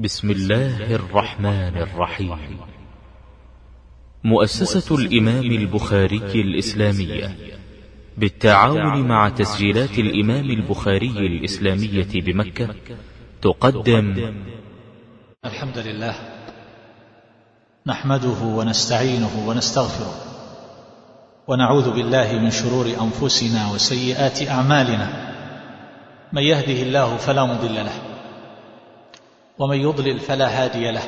بسم الله الرحمن الرحيم. مؤسسة الإمام البخاري الإسلامية. بالتعاون مع تسجيلات الإمام البخاري الإسلامية بمكة تقدم. الحمد لله. نحمده ونستعينه ونستغفره. ونعوذ بالله من شرور أنفسنا وسيئات أعمالنا. من يهده الله فلا مضل له. ومن يضلل فلا هادي له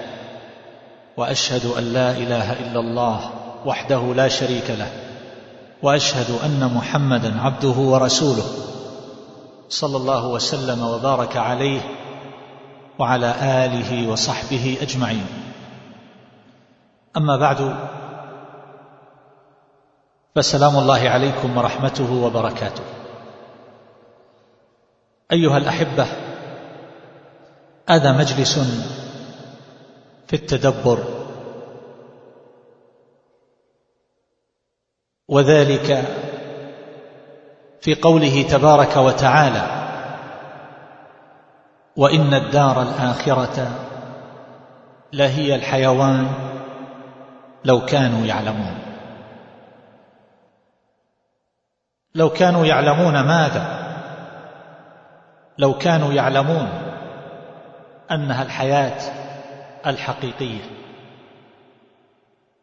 وأشهد أن لا إله إلا الله وحده لا شريك له وأشهد أن محمدا عبده ورسوله صلى الله وسلم وبارك عليه وعلى آله وصحبه أجمعين. أما بعد فسلام الله عليكم ورحمته وبركاته. أيها الأحبة هذا مجلس في التدبر. وذلك في قوله تبارك وتعالى وإن الدار الآخرة لهي الحيوان لو كانوا يعلمون. لو كانوا يعلمون ماذا؟ لو كانوا يعلمون أنها الحياة الحقيقية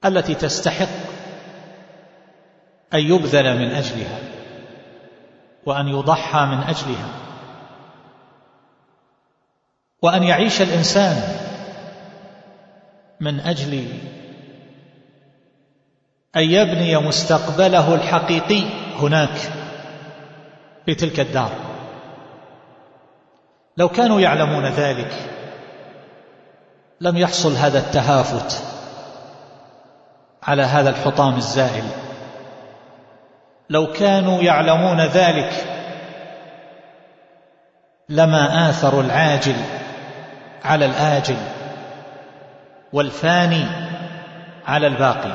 التي تستحق أن يبذل من أجلها وأن يضحى من أجلها وأن يعيش الإنسان من أجل أن يبني مستقبله الحقيقي هناك في تلك الدار. لو كانوا يعلمون ذلك لم يحصل هذا التهافت على هذا الحطام الزائل. لو كانوا يعلمون ذلك لما آثروا العاجل على الآجل والفاني على الباقي.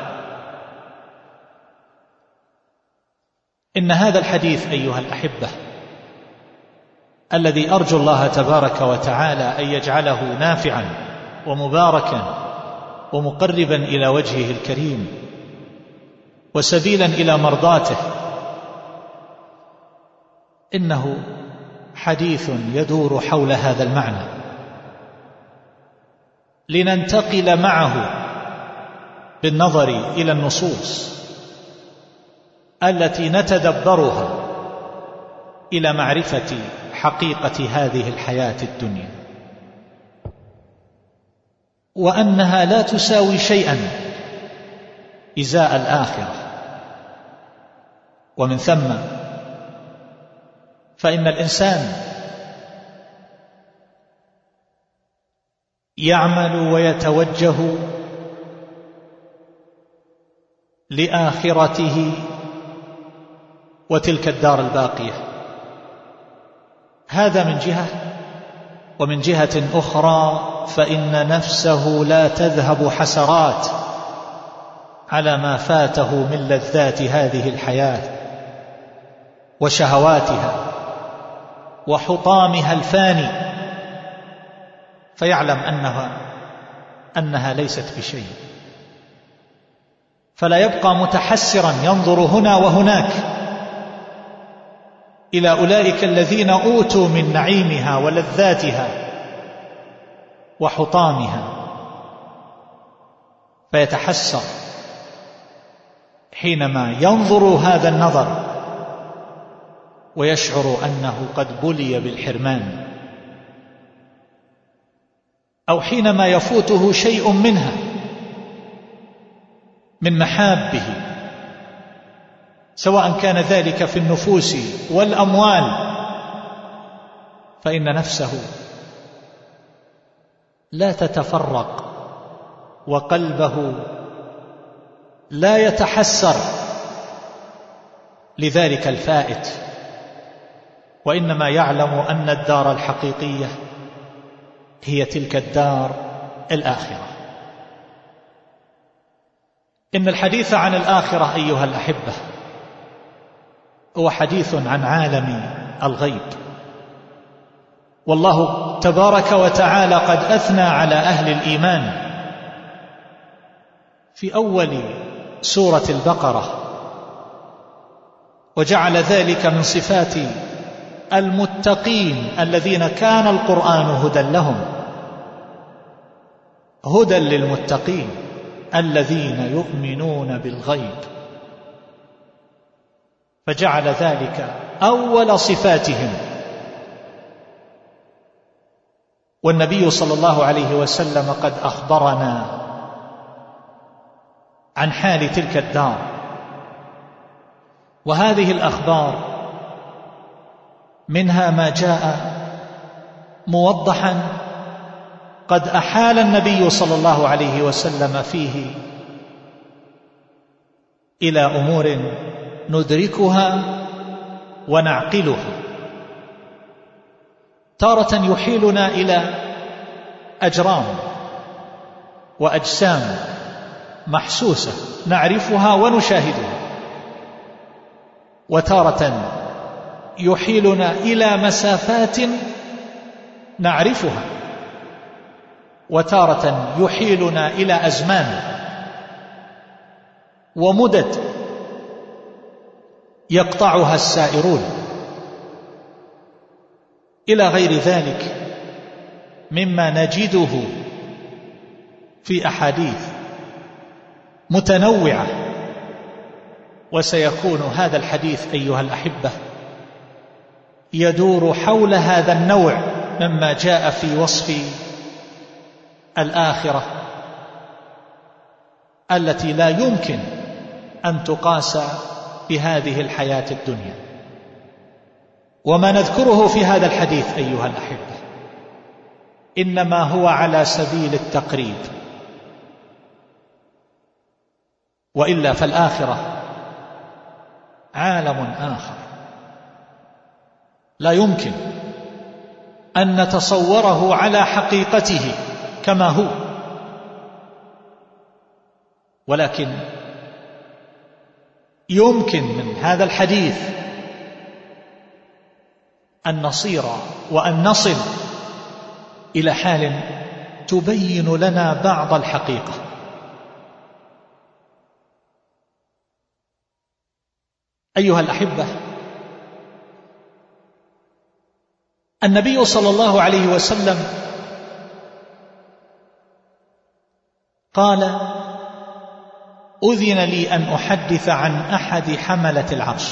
إن هذا الحديث أيها الأحبة الذي أرجو الله تبارك وتعالى أن يجعله نافعا ومباركا ومقربا إلى وجهه الكريم وسبيلا إلى مرضاته. إنه حديث يدور حول هذا المعنى. لننتقل معه بالنظر إلى النصوص التي نتدبرها إلى معرفة حقيقة هذه الحياة الدنيا. وأنها لا تساوي شيئا إزاء الآخرة. ومن ثم فإن الإنسان يعمل ويتوجه لآخرته وتلك الدار الباقية. هذا من جهة ومن جهة أخرى فإن نفسه لا تذهب حسرات على ما فاته من لذات هذه الحياة وشهواتها وحطامها الفاني فيعلم انها أنها ليست بشيء. فلا يبقى متحسرا ينظر هنا وهناك. إلى أولئك الذين أوتوا من نعيمها ولذاتها وحطامها فيتحسر حينما ينظر هذا النظر ويشعر أنه قد بلي بالحرمان أو حينما يفوته شيء منها من محابه سواء كان ذلك في النفوس والأموال فإن نفسه لا تتفرق وقلبه لا يتحسر لذلك الفائت وإنما يعلم أن الدار الحقيقية هي تلك الدار الآخرة. إن الحديث عن الآخرة أيها الأحبة هو حديث عن عالم الغيب. والله تبارك وتعالى قد أثنى على أهل الإيمان في أول سورة البقرة وجعل ذلك من صفات المتقين الذين كان القرآن هدى لهم هدى للمتقين الذين يؤمنون بالغيب. فجعل ذلك أول صفاتهم. والنبي صلى الله عليه وسلم قد أخبرنا عن حال تلك الدار. وهذه الأخبار منها ما جاء موضحا قد أحال النبي صلى الله عليه وسلم فيه إلى أمور ندركها ونعقلها. تارة يحيلنا إلى أجرام وأجسام محسوسة نعرفها ونشاهدها. وتارة يحيلنا إلى مسافات نعرفها. وتارة يحيلنا إلى أزمان ومدد يقطعها السائرون. إلى غير ذلك مما نجده في أحاديث متنوعة وسيكون هذا الحديث أيها الأحبة يدور حول هذا النوع مما جاء في وصف الآخرة التي لا يمكن أن تقاس بهذه الحياة الدنيا. وما نذكره في هذا الحديث أيها الأحبة إنما هو على سبيل التقريب. وإلا فالآخرة عالم آخر. لا يمكن أن نتصوره على حقيقته كما هو. ولكن يمكن من هذا الحديث أن نصير وأن نصل إلى حال تبين لنا بعض الحقيقة. أيها الأحبة النبي صلى الله عليه وسلم قال أذن لي أن أحدث عن أحد حملة العرش.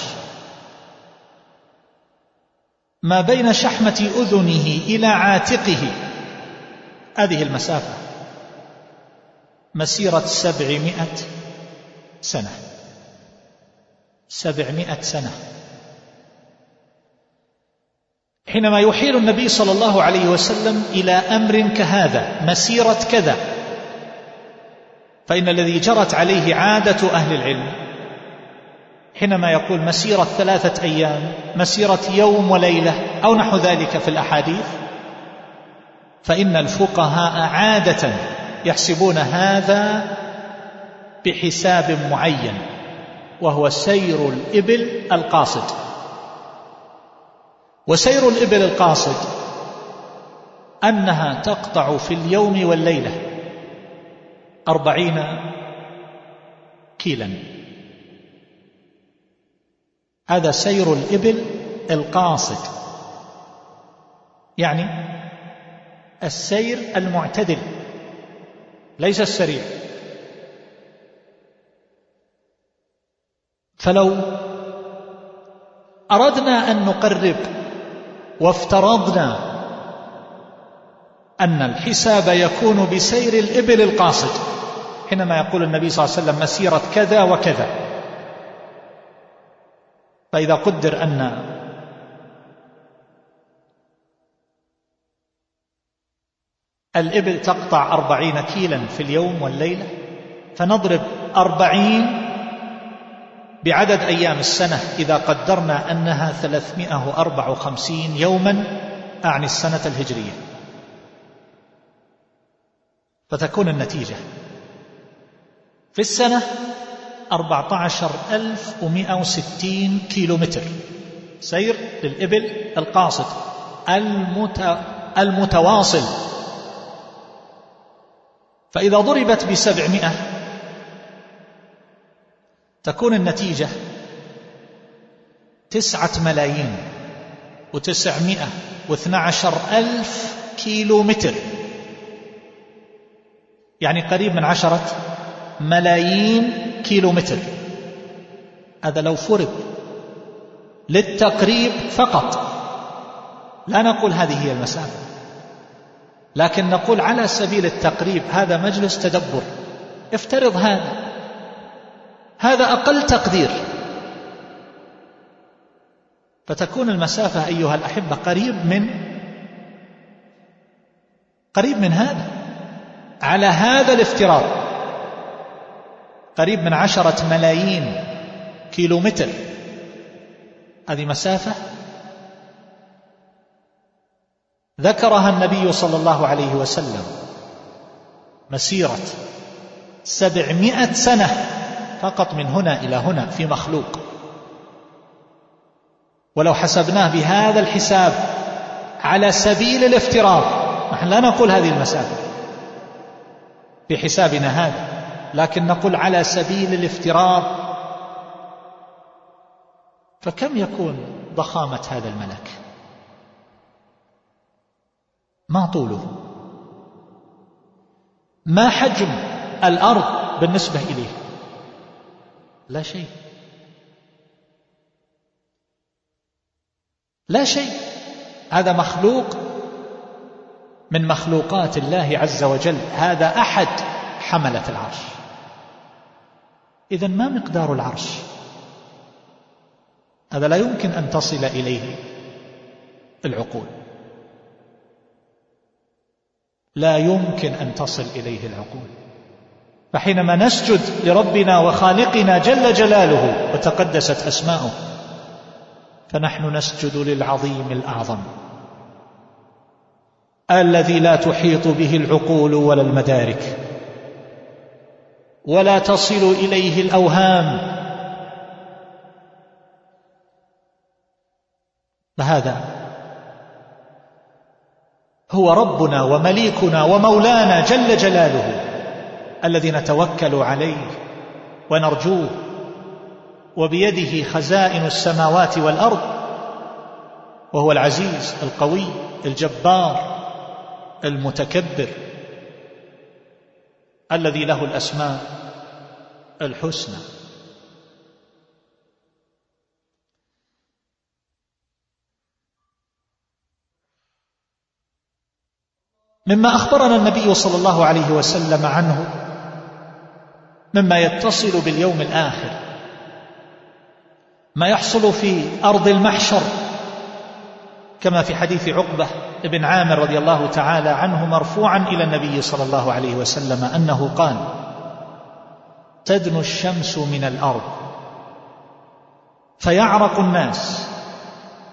ما بين شحمة أذنه إلى عاتقه. هذه المسافة. مسيرة سبعمائة سنة. سبعمائة سنة. حينما يحيل النبي صلى الله عليه وسلم إلى أمر كهذا مسيرة كذا فإن الذي جرت عليه عادة أهل العلم. حينما يقول مسيرة ثلاثة أيام مسيرة يوم وليلة أو نحو ذلك في الأحاديث فإن الفقهاء عادة يحسبون هذا بحساب معين وهو سير الإبل القاصد. وسير الإبل القاصد أنها تقطع في اليوم والليلة. أربعين كيلا. هذا سير الإبل القاصد. يعني السير المعتدل ليس السريع. فلو أردنا أن نقرب وافترضنا أن الحساب يكون بسير الإبل القاصد. حينما يقول النبي صلى الله عليه وسلم مسيرة كذا وكذا. فإذا قدر أن الإبل تقطع أربعين كيلا في اليوم والليلة فنضرب أربعين بعدد أيام السنة إذا قدرنا أنها ثلاثمائة وأربع وخمسين يوما أعني السنة الهجرية. فتكون النتيجة. في السنة أربعة عشر ألف ومائة وستين كيلو متر سير للإبل القاصد المت... المتواصل. فإذا ضربت بسبعمائة تكون النتيجة تسعة ملايين وتسعمائة واثنى عشر ألف كيلو متر يعني قريب من عشرة ملايين كيلو متر هذا لو فرض للتقريب فقط. لا نقول هذه هي المسافة لكن نقول على سبيل التقريب هذا مجلس تدبر. افترض هذا هذا أقل تقدير. فتكون المسافة أيها الأحبة قريب من قريب من هذا. على هذا الافتراض. قريب من عشرة ملايين كيلومتر. هذه مسافة ذكرها النبي صلى الله عليه وسلم. مسيرة سبعمائة سنة فقط من هنا إلى هنا في مخلوق. ولو حسبناه بهذا الحساب على سبيل الافتراض نحن لا نقول هذه المسافة. في حسابنا هذا لكن نقول على سبيل الافتراض فكم يكون ضخامة هذا الملك؟ ما طوله؟ ما حجم الأرض بالنسبة إليه؟ لا شيء. لا شيء. هذا مخلوق من مخلوقات الله عز وجل. هذا أحد حملة العرش. إذا ما مقدار العرش؟ هذا لا يمكن أن تصل إليه العقول. لا يمكن أن تصل إليه العقول. فحينما نسجد لربنا وخالقنا جل جلاله وتقدست أسماؤه فنحن نسجد للعظيم الأعظم. الذي لا تحيط به العقول ولا المدارك ولا تصل إليه الأوهام. فهذا هو ربنا ومليكنا ومولانا جل جلاله الذي نتوكل عليه ونرجوه وبيده خزائن السماوات والأرض وهو العزيز القوي الجبار المتكبر الذي له الأسماء الحسنى. مما أخبرنا النبي صلى الله عليه وسلم عنه مما يتصل باليوم الآخر ما يحصل في أرض المحشر كما في حديث عقبة بن عامر رضي الله تعالى عنه مرفوعا إلى النبي صلى الله عليه وسلم أنه قال تدنو الشمس من الأرض فيعرق الناس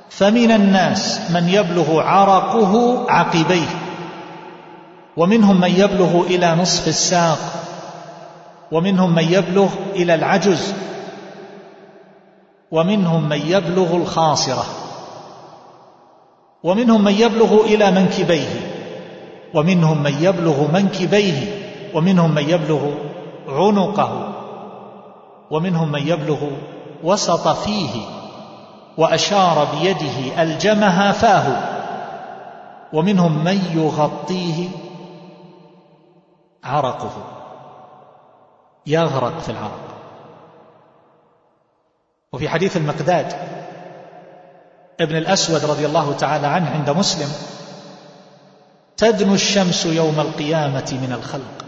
فمن الناس من يبلغ عرقه عقبيه ومنهم من يبلغ إلى نصف الساق ومنهم من يبلغ إلى العجز ومنهم من يبلغ الخاصرة. ومنهم من يبلغ إلى منكبيه ومنهم من يبلغ منكبيه ومنهم من يبلغ عنقه ومنهم من يبلغ وسط فيه وأشار بيده ألجمها فاه ومنهم من يغطيه عرقه. يغرق في العرق. وفي حديث المقداد ابن الأسود رضي الله تعالى عنه عند مسلم تدنو الشمس يوم القيامة من الخلق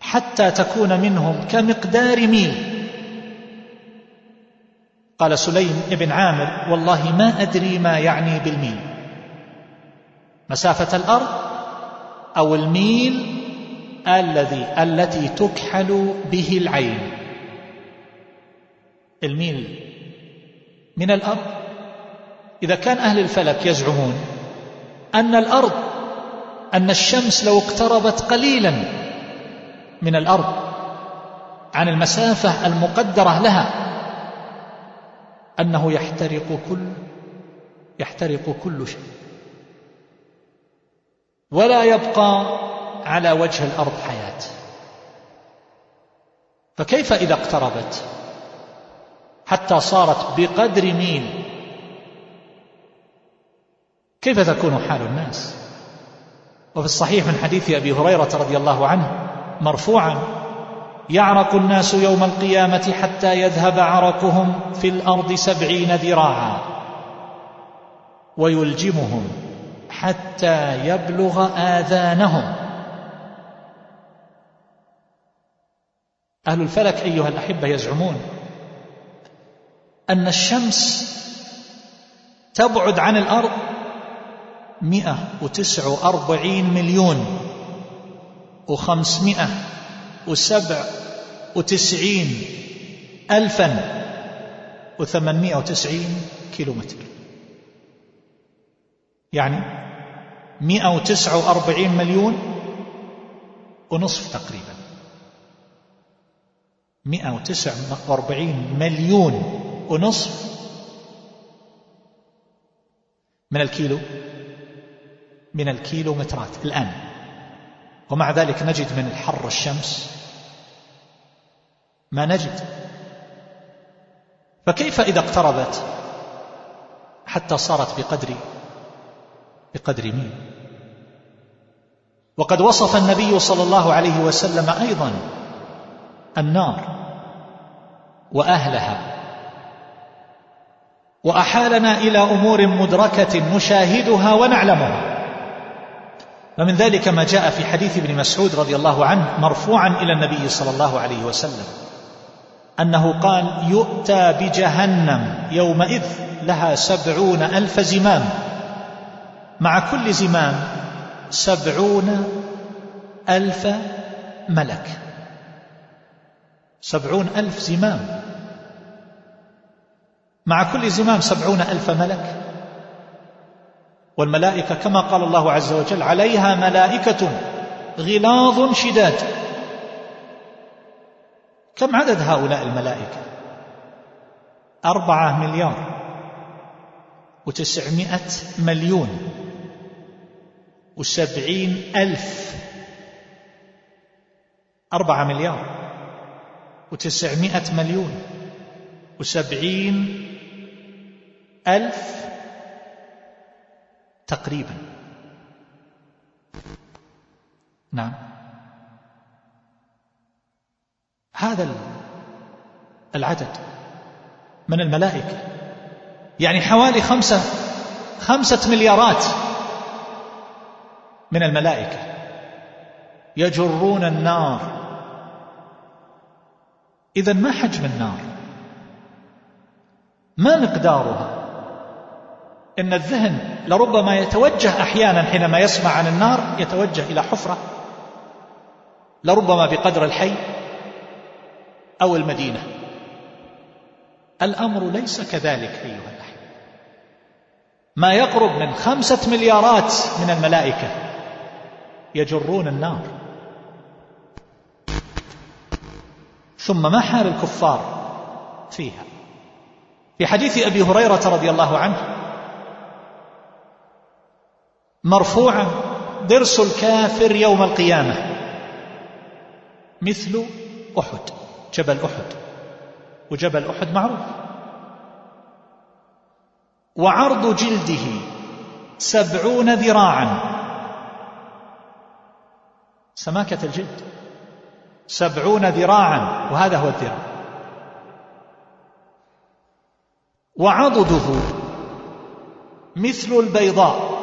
حتى تكون منهم كمقدار ميل. قال سليم ابن عامر والله ما أدري ما يعني بالميل. مسافة الأرض أو الميل الذي التي تكحل به العين. الميل من الأرض إذا كان أهل الفلك يزعمون أن الأرض أن الشمس لو اقتربت قليلا من الأرض عن المسافة المقدرة لها أنه يحترق كل يحترق كل شيء. ولا يبقى على وجه الأرض حياة. فكيف إذا اقتربت؟ حتى صارت بقدر ميل كيف تكون حال الناس؟ وفي الصحيح من حديث أبي هريرة رضي الله عنه مرفوعا يعرق الناس يوم القيامة حتى يذهب عرقهم في الأرض سبعين ذراعا ويلجمهم حتى يبلغ آذانهم. أهل الفلك أيها الأحبة يزعمون أن الشمس تبعد عن الأرض مئة وتسع وأربعين مليون وخمسمائة وسبع وتسعين ألفا وثمانمائة وتسعين كيلو متر يعني مئة وتسعة وأربعين مليون ونصف تقريبا. مئة وتسعة وأربعين مليون ونصف من الكيلو. من الكيلومترات الآن. ومع ذلك نجد من الحر الشمس. ما نجد. فكيف إذا اقتربت؟ حتى صارت بقدر بقدر مين؟ وقد وصف النبي صلى الله عليه وسلم أيضا النار وأهلها. وأحالنا إلى أمور مدركة نشاهدها ونعلمها. ومن ذلك ما جاء في حديث ابن مسعود رضي الله عنه مرفوعا إلى النبي صلى الله عليه وسلم أنه قال يؤتى بجهنم يومئذ لها سبعون ألف زمام. مع كل زمام سبعون ألف ملك. سبعون ألف زمام. مع كل زمام سبعون ألف ملك. والملائكة كما قال الله عز وجل عليها ملائكة غلاظ شداد. كم عدد هؤلاء الملائكة؟ أربعة مليار وتسعمائة مليون وسبعين ألف أربعة مليار وتسعمائة مليون وسبعين ألف تقريبا. نعم. هذا العدد من الملائكة. يعني حوالي خمسة خمسة مليارات من الملائكة يجرون النار. إذا ما حجم النار؟ ما مقدارها؟ إن الذهن لربما يتوجه أحيانا حينما يسمع عن النار يتوجه إلى حفرة لربما بقدر الحي أو المدينة. الأمر ليس كذلك أيها الأحبة ما يقرب من خمسة مليارات من الملائكة يجرون النار. ثم ما حال الكفار فيها؟ في حديث أبي هريرة رضي الله عنه مرفوعا ضرس الكافر يوم القيامة. مثل أحد جبل أحد. وجبل أحد معروف. وعرض جلده سبعون ذراعا. سماكة الجلد. سبعون ذراعا وهذا هو الذراع. وعضده مثل البيضاء.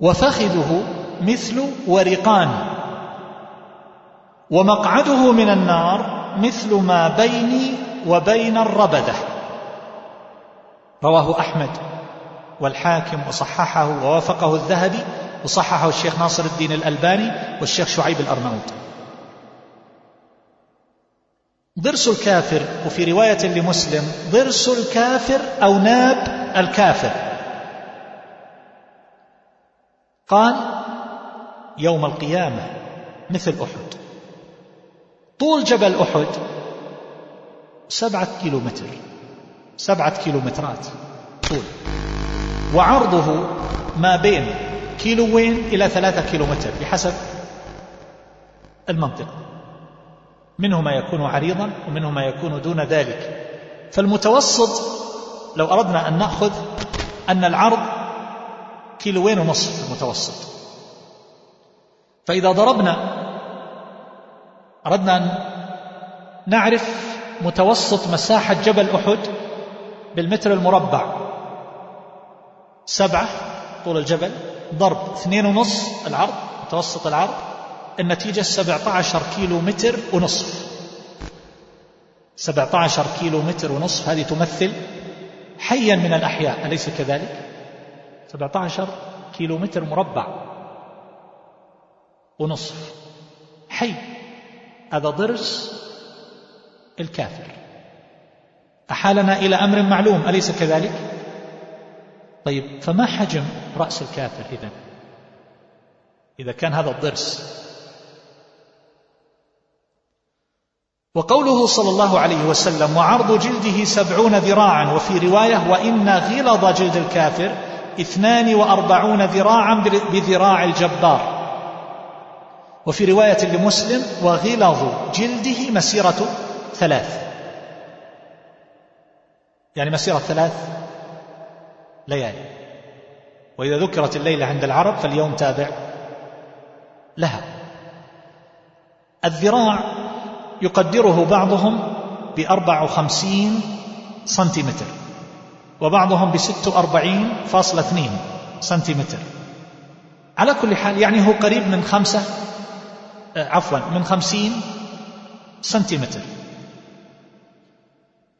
وفخذه مثل ورقان ومقعده من النار مثل ما بيني وبين الربدة. رواه أحمد والحاكم وصححه ووافقه الذهبي وصححه الشيخ ناصر الدين الألباني والشيخ شعيب الارناؤوط ضرس الكافر وفي رواية لمسلم ضرس الكافر أو ناب الكافر. قال يوم القيامة مثل أحد. طول جبل أحد سبعة كيلو متر سبعة كيلو مترات طول. وعرضه ما بين كيلوين إلى ثلاثة كيلومتر بحسب المنطقة. منه ما يكون عريضا ومنه ما يكون دون ذلك. فالمتوسط لو أردنا أن نأخذ أن العرض كيلوين ونصف المتوسط. فإذا ضربنا أردنا أن نعرف متوسط مساحة جبل أحد بالمتر المربع. سبعة طول الجبل ضرب اثنين ونص العرض متوسط العرض النتيجة سبعة عشر كيلو متر ونصف. سبعة عشر كيلو متر ونصف هذه تمثل حيا من الأحياء أليس كذلك؟ سبعة عشر كيلو متر مربع ونصف. حي. هذا ضرس الكافر. أحالنا إلى أمر معلوم أليس كذلك؟ طيب فما حجم رأس الكافر إذا؟ إذا كان هذا الضرس. وقوله صلى الله عليه وسلم وعرض جلده سبعون ذراعا وفي رواية وإن غلظ جلد الكافر اثنان وأربعون ذراعا بذراع الجبار. وفي رواية لمسلم وغلظ جلده مسيرة ثلاث. يعني مسيرة ثلاث ليالي. وإذا ذكرت الليلة عند العرب فاليوم تابع لها. الذراع يقدره بعضهم بأربع وخمسين سنتيمتر. وبعضهم بست وأربعين فاصلة اثنين سنتيمتر. على كل حال يعني هو قريب من خمسة آه، عفوا من خمسين سنتيمتر.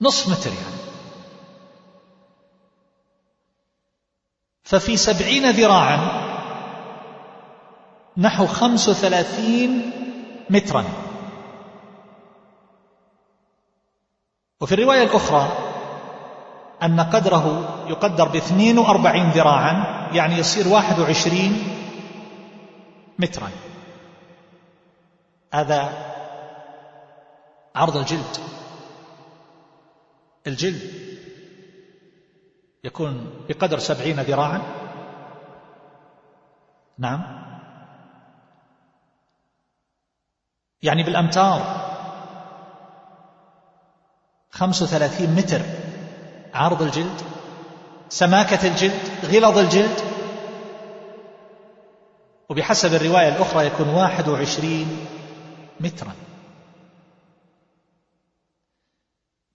نصف متر يعني. ففي سبعين ذراعا نحو خمس وثلاثين مترا. وفي الرواية الأخرى أن قدره يقدر باثنين وأربعين ذراعا يعني يصير واحد وعشرين مترا. هذا عرض الجلد. الجلد يكون بقدر سبعين ذراعا. نعم. يعني بالأمتار خمس وثلاثين متر. عرض الجلد سماكة الجلد غلظ الجلد. وبحسب الرواية الأخرى يكون واحد وعشرين مترا.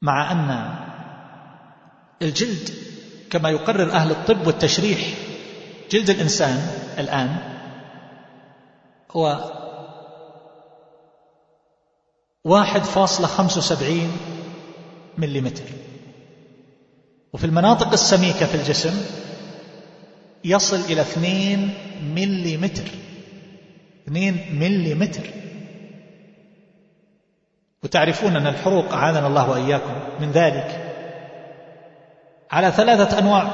مع أن الجلد كما يقرر أهل الطب والتشريح جلد الإنسان الآن هو واحد فاصلة خمس وسبعين مليمتر. وفي المناطق السميكة في الجسم يصل إلى اثنين مليمتر. اثنين مليمتر. وتعرفون أن الحروق أعاذنا الله وإياكم من ذلك على ثلاثة أنواع.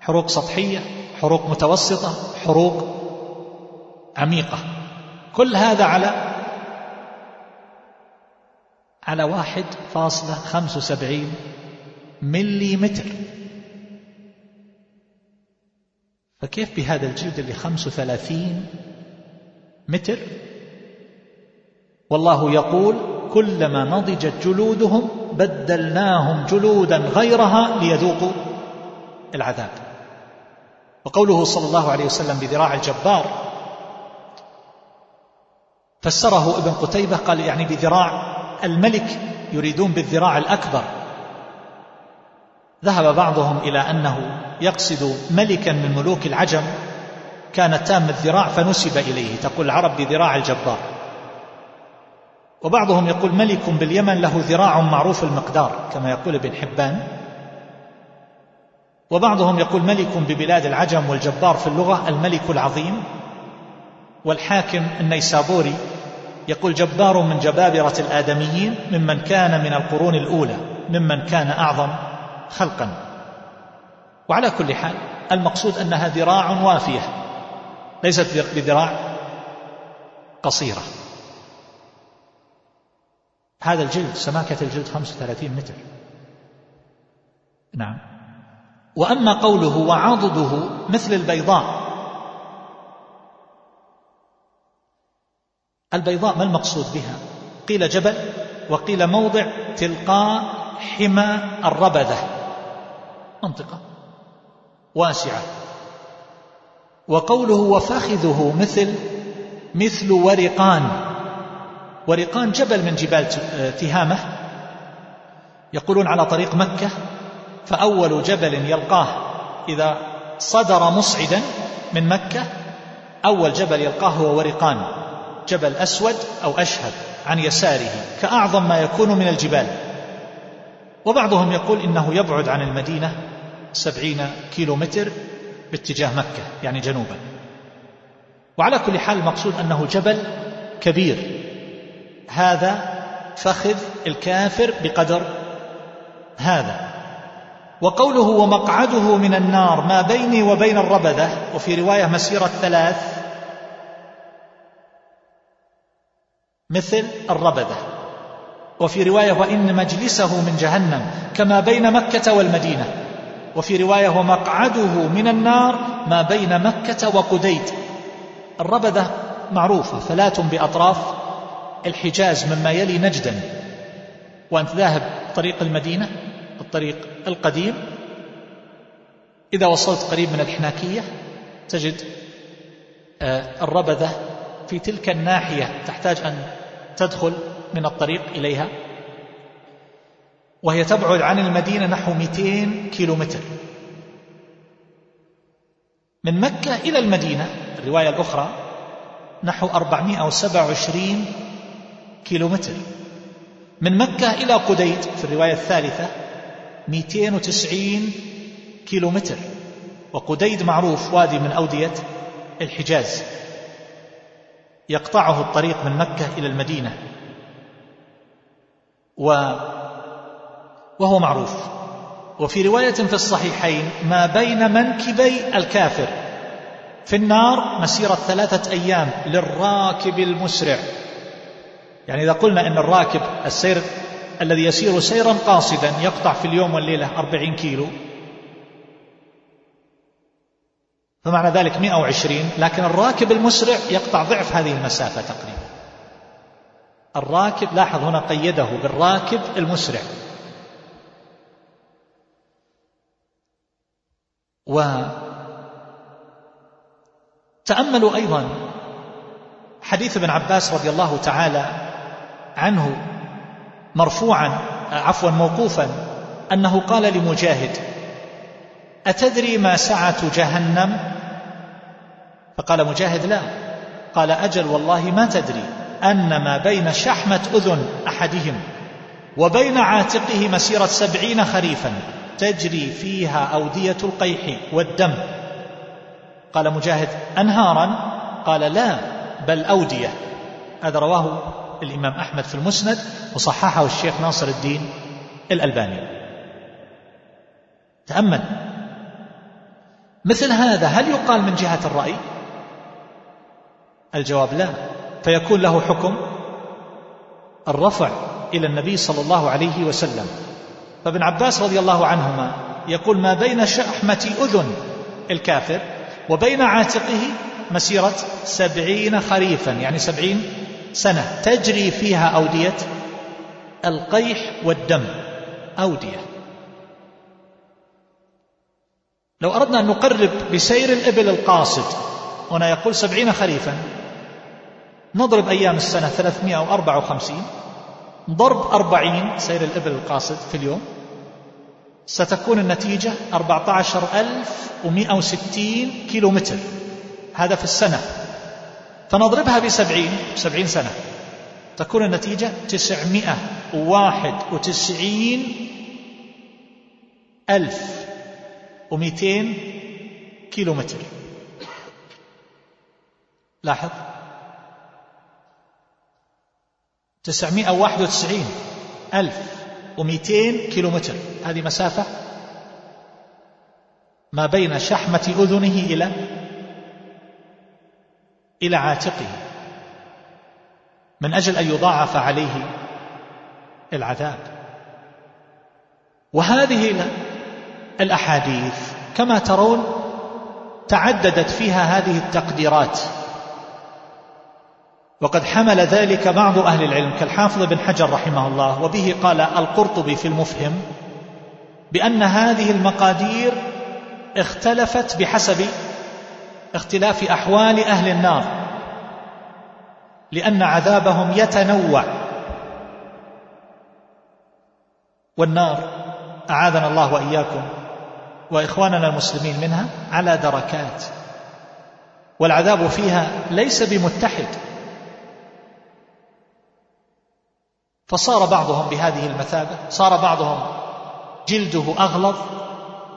حروق سطحية حروق متوسطة حروق عميقة. كل هذا على على واحد فاصلة خمس وسبعين مليمتر. فكيف بهذا الجلد اللي خمس وثلاثين متر؟ والله يقول كلما نضجت جلودهم بدلناهم جلودا غيرها ليذوقوا العذاب. وقوله صلى الله عليه وسلم بذراع الجبار فسره ابن قتيبة قال يعني بذراع الملك يريدون بالذراع الأكبر. ذهب بعضهم إلى أنه يقصد ملكا من ملوك العجم كان تام الذراع فنسب إليه تقول العرب بذراع الجبار. وبعضهم يقول ملك باليمن له ذراع معروف المقدار كما يقول ابن حبان. وبعضهم يقول ملك ببلاد العجم والجبار في اللغة الملك العظيم. والحاكم النيسابوري يقول جبار من جبابرة الآدميين ممن كان من القرون الأولى ممن كان أعظم. خلقا. وعلى كل حال المقصود أنها ذراع وافية. ليست بذراع قصيرة. هذا الجلد سماكة الجلد 35 متر. نعم. وأما قوله وعضده مثل البيضاء. البيضاء ما المقصود بها؟ قيل جبل وقيل موضع تلقاء حمى الربذة. منطقة. واسعة. وقوله وفخذه مثل مثل ورقان. ورقان جبل من جبال تهامة. يقولون على طريق مكة فأول جبل يلقاه إذا صدر مصعدا من مكة أول جبل يلقاه هو ورقان. جبل أسود أو أشهب عن يساره كأعظم ما يكون من الجبال. وبعضهم يقول إنه يبعد عن المدينة سبعين كيلو متر باتجاه مكة يعني جنوبا. وعلى كل حال المقصود أنه جبل كبير. هذا فخذ الكافر بقدر هذا. وقوله ومقعده من النار ما بيني وبين الربذة وفي رواية مسيرة ثلاث مثل الربذة. وفي رواية وإن مجلسه من جهنم كما بين مكة والمدينة. وفي رواية ومقعده من النار ما بين مكة وقديد. الربذة معروفة فلات بأطراف الحجاز مما يلي نجدا. وأنت ذاهب طريق المدينة الطريق القديم. إذا وصلت قريب من الحناكية تجد آه، الربذة في تلك الناحية. تحتاج أن تدخل من الطريق إليها وهي تبعد عن المدينة نحو 200 كيلو متر من مكة إلى المدينة الرواية الأخرى نحو 427 كيلو متر من مكة إلى قديد في الرواية الثالثة 290 كيلو متر وقديد معروف وادي من أودية الحجاز. يقطعه الطريق من مكة إلى المدينة. و وهو معروف. وفي رواية في الصحيحين ما بين منكبي الكافر. في النار مسيرة ثلاثة أيام للراكب المسرع. يعني إذا قلنا أن الراكب السير الذي يسير سيرا قاصدا يقطع في اليوم والليلة أربعين كيلو. فمعنى ذلك 120 لكن الراكب المسرع يقطع ضعف هذه المسافة تقريبا. الراكب لاحظ هنا قيده بالراكب المسرع. وتأملوا أيضا حديث ابن عباس رضي الله تعالى عنه مرفوعا عفوا موقوفا أنه قال لمجاهد أتدري ما سعة جهنم؟ فقال مجاهد لا. قال أجل والله ما تدري. أن ما بين شحمة أذن أحدهم وبين عاتقه مسيرة سبعين خريفا تجري فيها أودية القيح والدم. قال مجاهد أنهارا؟ قال لا بل أودية. هذا رواه الإمام أحمد في المسند وصححه الشيخ ناصر الدين الألباني. تأمل. مثل هذا هل يقال من جهة الرأي؟ الجواب لا. فيكون له حكم الرفع إلى النبي صلى الله عليه وسلم. فابن عباس رضي الله عنهما يقول ما بين شحمة أذن الكافر وبين عاتقه مسيرة سبعين خريفا يعني سبعين سنة تجري فيها أودية القيح والدم. أودية. لو أردنا أن نقرب بسير الإبل القاصد هنا يقول سبعين خريفا نضرب أيام السنة 354 ضرب أربعين سير الإبل القاصد في اليوم. ستكون النتيجة 14160 كيلو متر هذا في السنة. فنضربها بسبعين. سبعين سنة. تكون النتيجة تسعمائة واحد وتسعين ألف ومئتين كيلو متر لاحظ؟ تسعمائة واحد وتسعين ألف ومئتين كيلو متر هذه مسافة ما بين شحمة أذنه إلى إلى عاتقه. من أجل أن يضاعف عليه العذاب. وهذه الأحاديث كما ترون تعددت فيها هذه التقديرات. وقد حمل ذلك بعض أهل العلم كالحافظ بن حجر رحمه الله وبه قال القرطبي في المفهم بأن هذه المقادير اختلفت بحسب اختلاف أحوال أهل النار لأن عذابهم يتنوع. والنار أعاذنا الله وإياكم وإخواننا المسلمين منها على دركات والعذاب فيها ليس بمتحد. فصار بعضهم بهذه المثابة صار بعضهم جلده أغلظ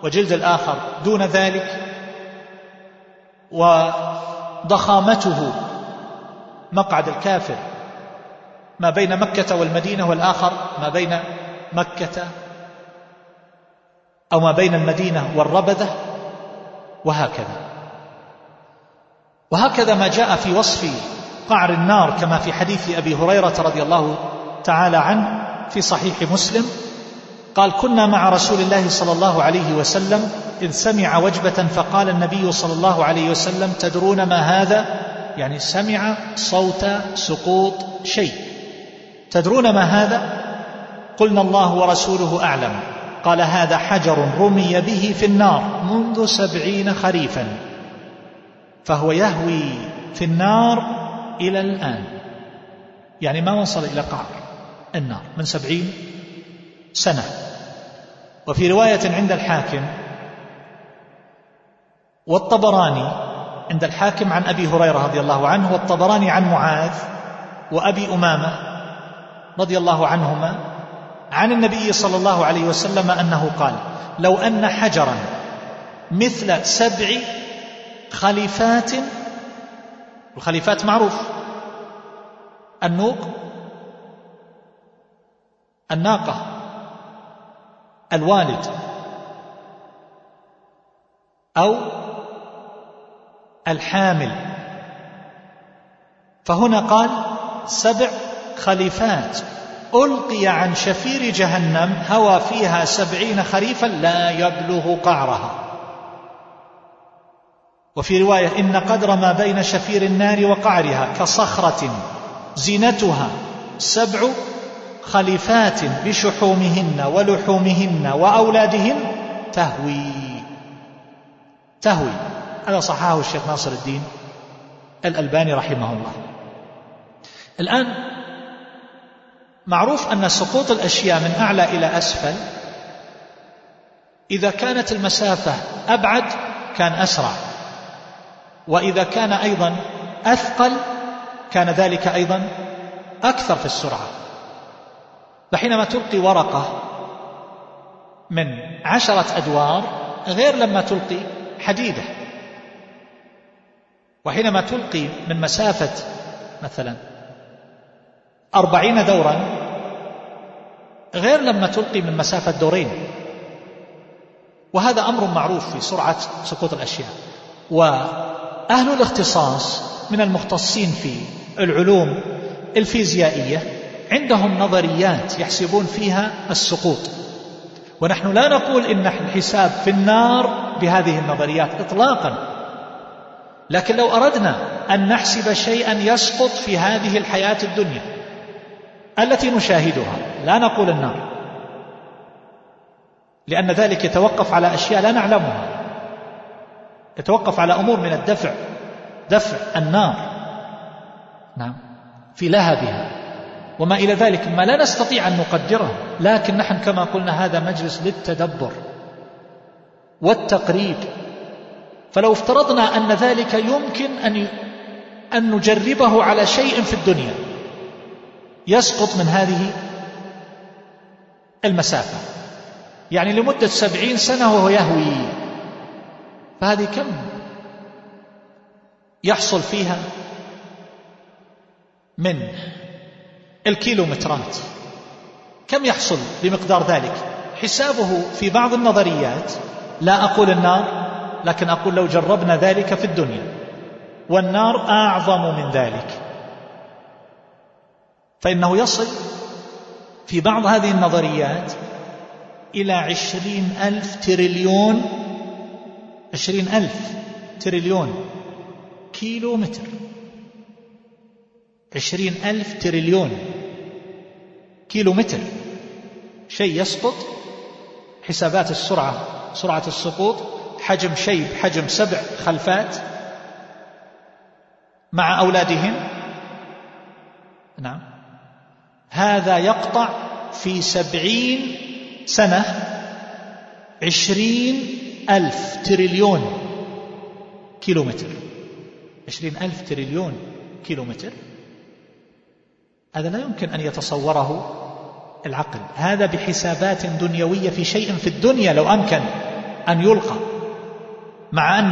وجلد الآخر دون ذلك وضخامته مقعد الكافر ما بين مكة والمدينة والآخر ما بين مكة أو ما بين المدينة والربذة وهكذا. وهكذا ما جاء في وصف قعر النار كما في حديث أبي هريرة رضي الله تعالى عنه في صحيح مسلم قال كنا مع رسول الله صلى الله عليه وسلم إذ سمع وجبة فقال النبي صلى الله عليه وسلم تدرون ما هذا؟ يعني سمع صوت سقوط شيء. تدرون ما هذا؟ قلنا الله ورسوله أعلم. قال هذا حجر رمي به في النار منذ سبعين خريفا. فهو يهوي في النار إلى الآن. يعني ما وصل إلى قعر. النار من سبعين سنة. وفي رواية عند الحاكم والطبراني عند الحاكم عن أبي هريرة رضي الله عنه والطبراني عن معاذ وأبي أمامة رضي الله عنهما عن النبي صلى الله عليه وسلم أنه قال لو أن حجرا مثل سبع خليفات الخليفات معروف النوق الناقة الوالد أو الحامل. فهنا قال سبع خليفات. ألقي عن شفير جهنم هوى فيها سبعين خريفا لا يبلغ قعرها. وفي رواية إن قدر ما بين شفير النار وقعرها كصخرة زينتها سبع خليفات بشحومهن ولحومهن وأولادهن تهوي. تهوي. هذا صححه الشيخ ناصر الدين الألباني رحمه الله. الآن معروف أن سقوط الأشياء من أعلى إلى أسفل. إذا كانت المسافة أبعد كان أسرع. وإذا كان أيضا أثقل كان ذلك أيضا أكثر في السرعة. فحينما تلقي ورقة من عشرة أدوار غير لما تلقي حديدة. وحينما تلقي من مسافة مثلا أربعين دورا غير لما تلقي من مسافة دورين. وهذا أمر معروف في سرعة سقوط الأشياء. وأهل الاختصاص من المختصين في العلوم الفيزيائية عندهم نظريات يحسبون فيها السقوط. ونحن لا نقول إن الحساب في النار بهذه النظريات إطلاقا. لكن لو أردنا أن نحسب شيئا يسقط في هذه الحياة الدنيا التي نشاهدها لا نقول النار. لأن ذلك يتوقف على أشياء لا نعلمها. يتوقف على أمور من الدفع دفع النار. نعم في لهبها. وما إلى ذلك ما لا نستطيع أن نقدره لكن نحن كما قلنا هذا مجلس للتدبر والتقريب. فلو افترضنا أن ذلك يمكن أن أن نجربه على شيء في الدنيا يسقط من هذه المسافة. يعني لمدة سبعين سنة وهو يهوي. فهذه كم يحصل فيها من الكيلومترات. كم يحصل بمقدار ذلك؟ حسابه في بعض النظريات لا أقول النار لكن أقول لو جربنا ذلك في الدنيا. والنار أعظم من ذلك. فإنه يصل في بعض هذه النظريات إلى عشرين ألف تريليون عشرين ألف تريليون كيلو متر عشرين ألف تريليون كيلو متر شيء يسقط حسابات السرعة سرعة السقوط حجم شيء بحجم سبع خلفات مع أولادهم. نعم. هذا يقطع في سبعين سنة عشرين ألف تريليون كيلومتر. عشرين ألف تريليون كيلومتر. هذا لا يمكن أن يتصوره العقل. هذا بحسابات دنيوية في شيء في الدنيا لو أمكن أن يلقى. مع أن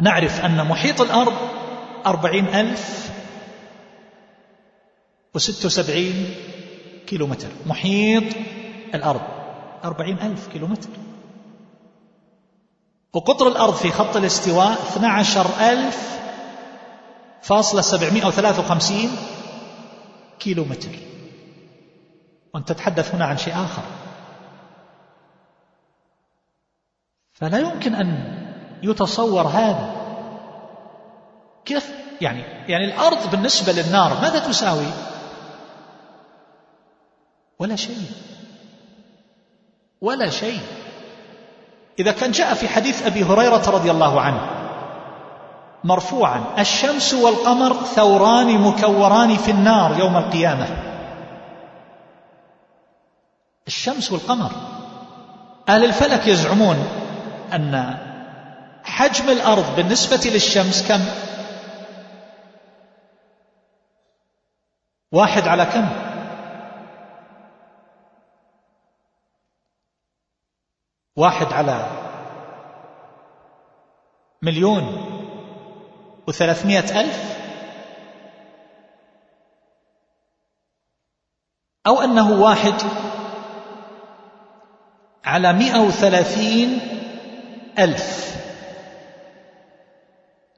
نعرف أن محيط الأرض أربعين ألف وست وسبعين كيلو متر محيط الأرض أربعين ألف كيلو متر وقطر الأرض في خط الاستواء 12 ألف فاصلة سبعمائة وثلاثة وخمسين كيلو متر وأنت تتحدث هنا عن شيء آخر. فلا يمكن أن يتصور هذا. كيف؟ يعني يعني الأرض بالنسبة للنار ماذا تساوي؟ ولا شيء. ولا شيء. إذا كان جاء في حديث أبي هريرة رضي الله عنه مرفوعا. الشمس والقمر ثوران مكوران في النار يوم القيامة. الشمس والقمر. أهل الفلك يزعمون أن حجم الأرض بالنسبة للشمس كم؟ واحد على كم؟ واحد على مليون. وثلاثمائة ألف؟ أو أنه واحد على مئة وثلاثين ألف.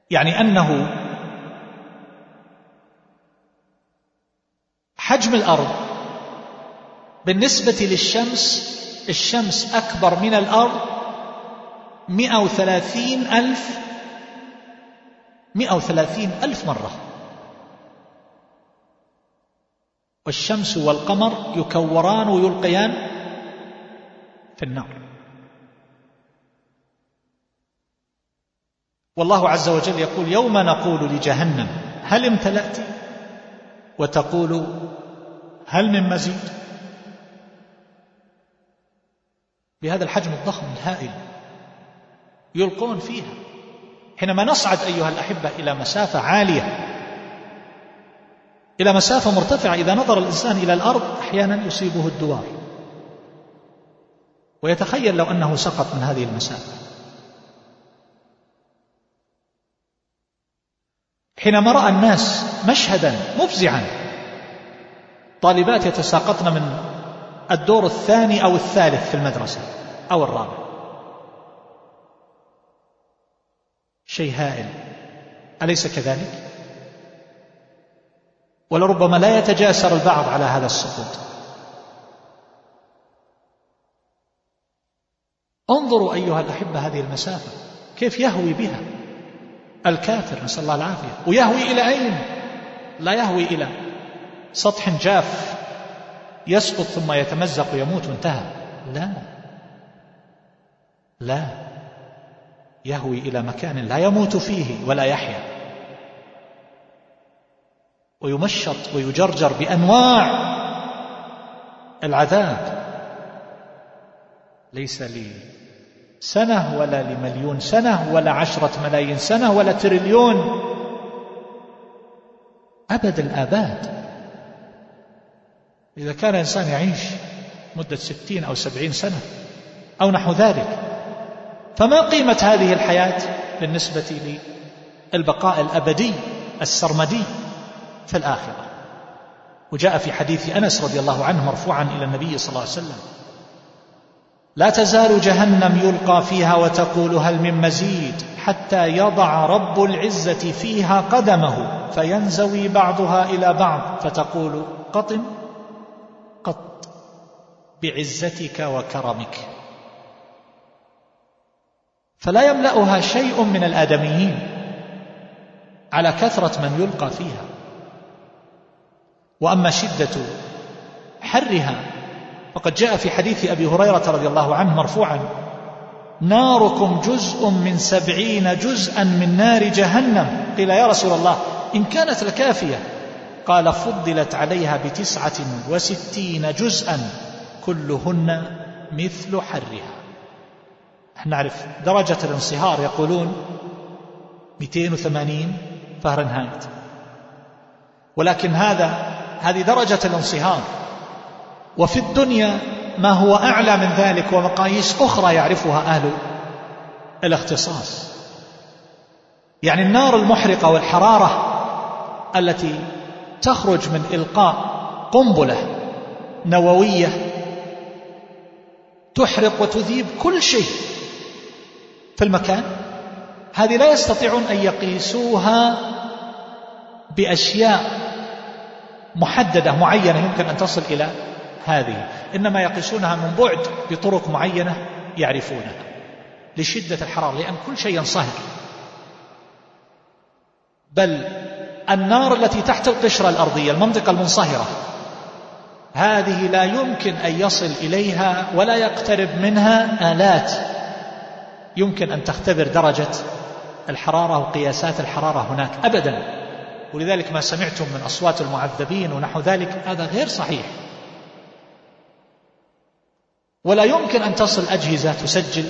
يعني أنه حجم الأرض بالنسبة للشمس الشمس أكبر من الأرض مئة وثلاثين ألف مئة وثلاثين ألف مرة. والشمس والقمر يكوران ويلقيان في النار. والله عز وجل يقول يوم نقول لجهنم هل امتلأت؟ وتقول هل من مزيد؟ بهذا الحجم الضخم الهائل يلقون فيها. حينما نصعد أيها الأحبة إلى مسافة عالية إلى مسافة مرتفعة إذا نظر الإنسان إلى الأرض أحيانا يصيبه الدوار. ويتخيل لو أنه سقط من هذه المسافة. حينما رأى الناس مشهدا مفزعا طالبات يتساقطن من الدور الثاني أو الثالث في المدرسة أو الرابع. شيء هائل. أليس كذلك؟ ولربما لا يتجاسر البعض على هذا السقوط. انظروا أيها الأحبة هذه المسافة كيف يهوي بها الكافر نسأل الله العافية. ويهوي إلى أين؟ لا يهوي إلى سطح جاف يسقط ثم يتمزق ويموت وانتهى. لا. لا. يهوي إلى مكان لا يموت فيه ولا يحيا. ويمشط ويجرجر بأنواع العذاب. ليس لي سنة ولا لمليون سنة ولا عشرة ملايين سنة ولا تريليون. أبد الآباد. إذا كان إنسان يعيش مدة ستين أو سبعين سنة أو نحو ذلك. فما قيمة هذه الحياة بالنسبة للبقاء الأبدي السرمدي في الآخرة؟ وجاء في حديث أنس رضي الله عنه مرفوعا إلى النبي صلى الله عليه وسلم لا تزال جهنم يلقى فيها وتقول هل من مزيد حتى يضع رب العزة فيها قدمه فينزوي بعضها إلى بعض فتقول قطن قط بعزتك وكرمك. فلا يملأها شيء من الآدميين على كثرة من يلقى فيها. وأما شدة حرها فقد جاء في حديث أبي هريرة رضي الله عنه مرفوعا ناركم جزء من سبعين جزءا من نار جهنم. قيل يا رسول الله إن كانت لكافية. قال فضلت عليها بتسعة وستين جزءا كلهن مثل حرها. نعرف درجة الانصهار يقولون 280 فهرنهايت. ولكن هذا هذه درجة الانصهار. وفي الدنيا ما هو أعلى من ذلك ومقاييس أخرى يعرفها أهل الاختصاص. يعني النار المحرقة والحرارة التي تخرج من إلقاء قنبلة نووية تحرق وتذيب كل شيء. في المكان هذه لا يستطيعون أن يقيسوها بأشياء محددة معينة يمكن أن تصل إلى هذه. إنما يقيسونها من بعد بطرق معينة يعرفونها لشدة الحرارة لأن كل شيء ينصهر بل النار التي تحت القشرة الأرضية المنطقة المنصهرة هذه لا يمكن أن يصل إليها ولا يقترب منها آلات يمكن أن تختبر درجة الحرارة وقياسات الحرارة هناك أبدا. ولذلك ما سمعتم من أصوات المعذبين ونحو ذلك هذا غير صحيح. ولا يمكن أن تصل أجهزة تسجل